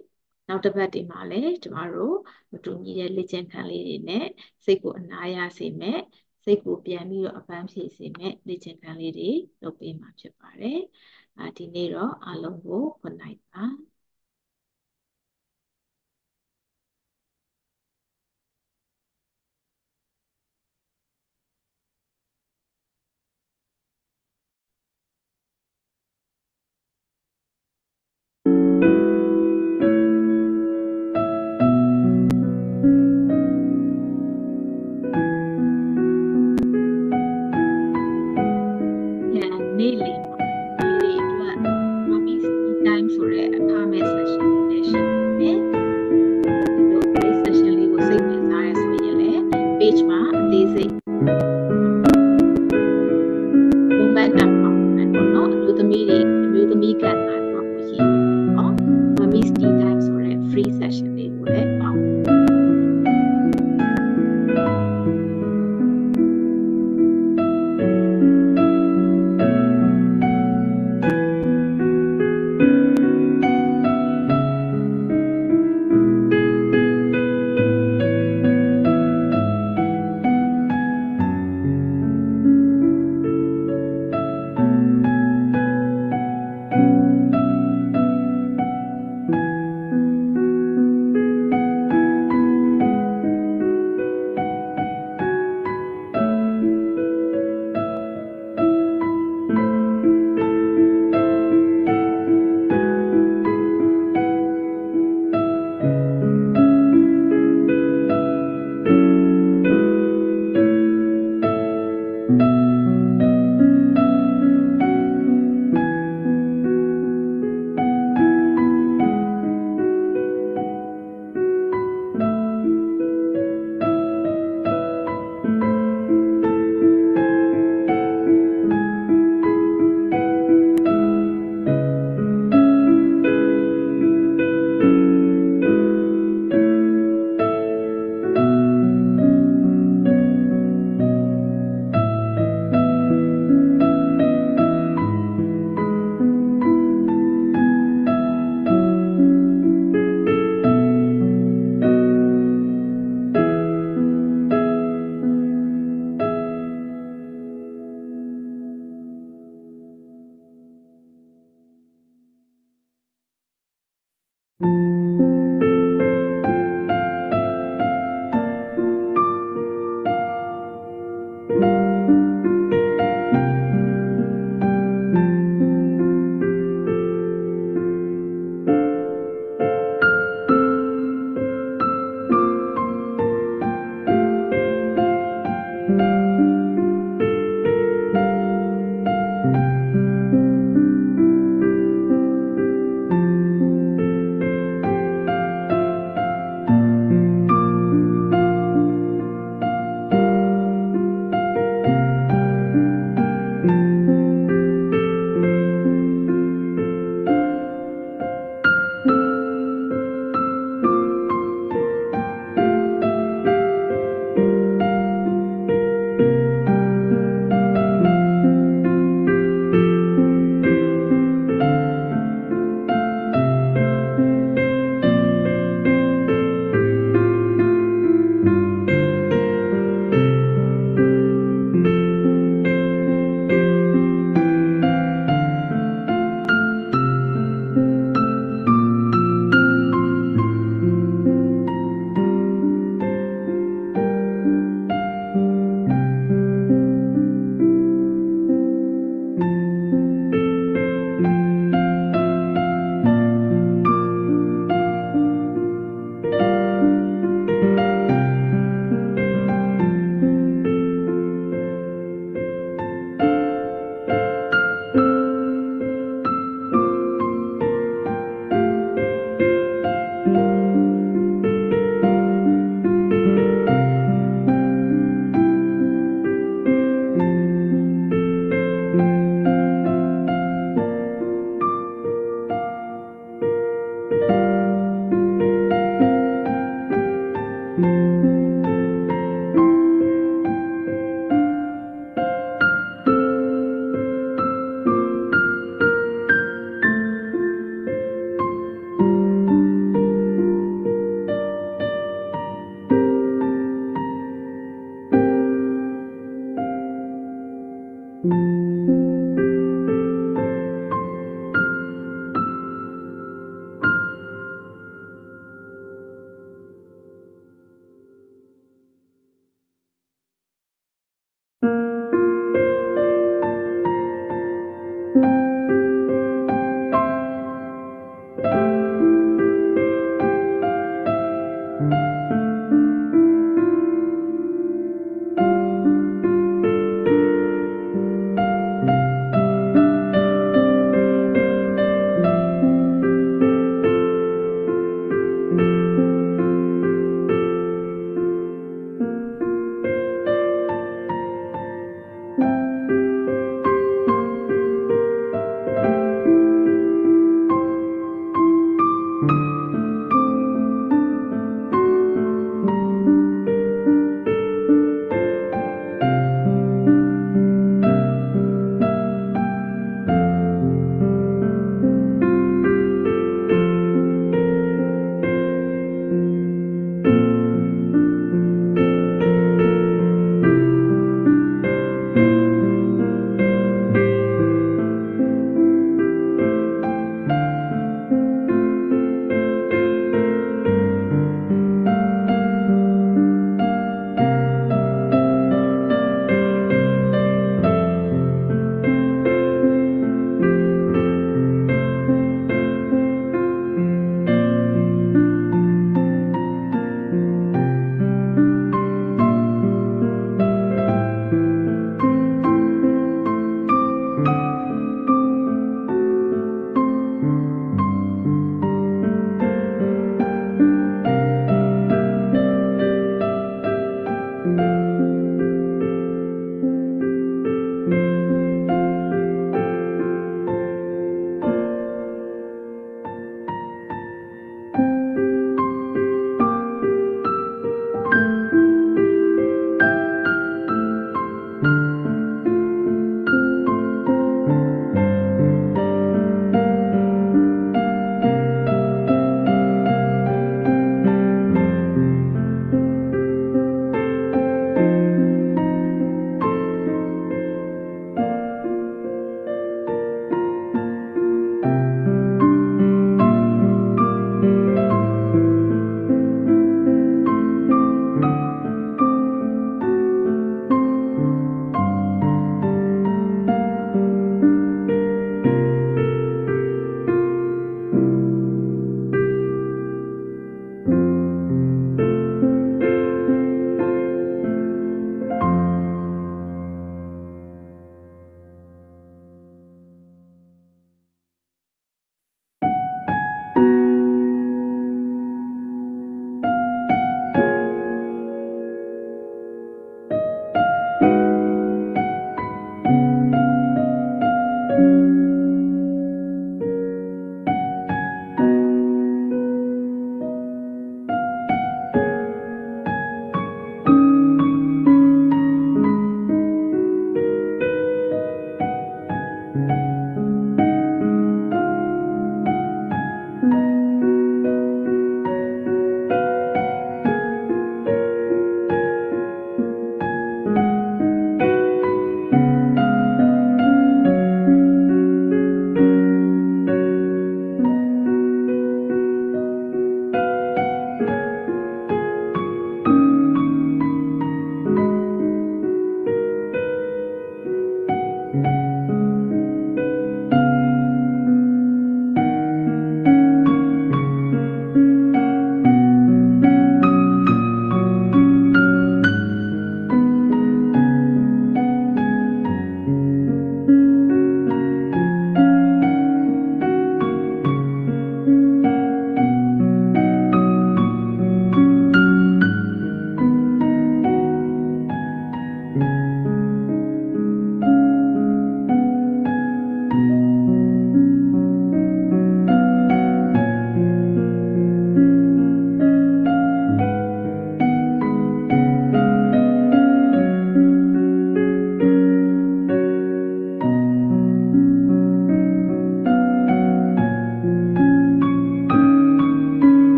နောက်တစ်ပတ်ဒီမှာလည်းကျမတို့မတူညီတဲ့လေ့ကျင့်ခန်းလေးတွေနဲ့စိတ်ကိုအနားရစေမဲ့စိတ်ကိုပြန်ပြီးတော့အပန်းဖြေစေမဲ့လေ့ကျင့်ခန်းလေးတွေလုပ်ပေးမှာဖြစ်ပါတယ်။အာဒီနေ့တော့အားလုံးကို good night ပါ။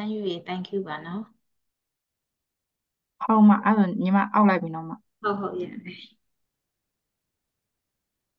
မ်းယူရေ thank you ပါနော်ဟုတ်မအဲ့တော့ညီမအောက်လိုက်ပြီနော်မဟုတ်ဟုတ်ရတယ်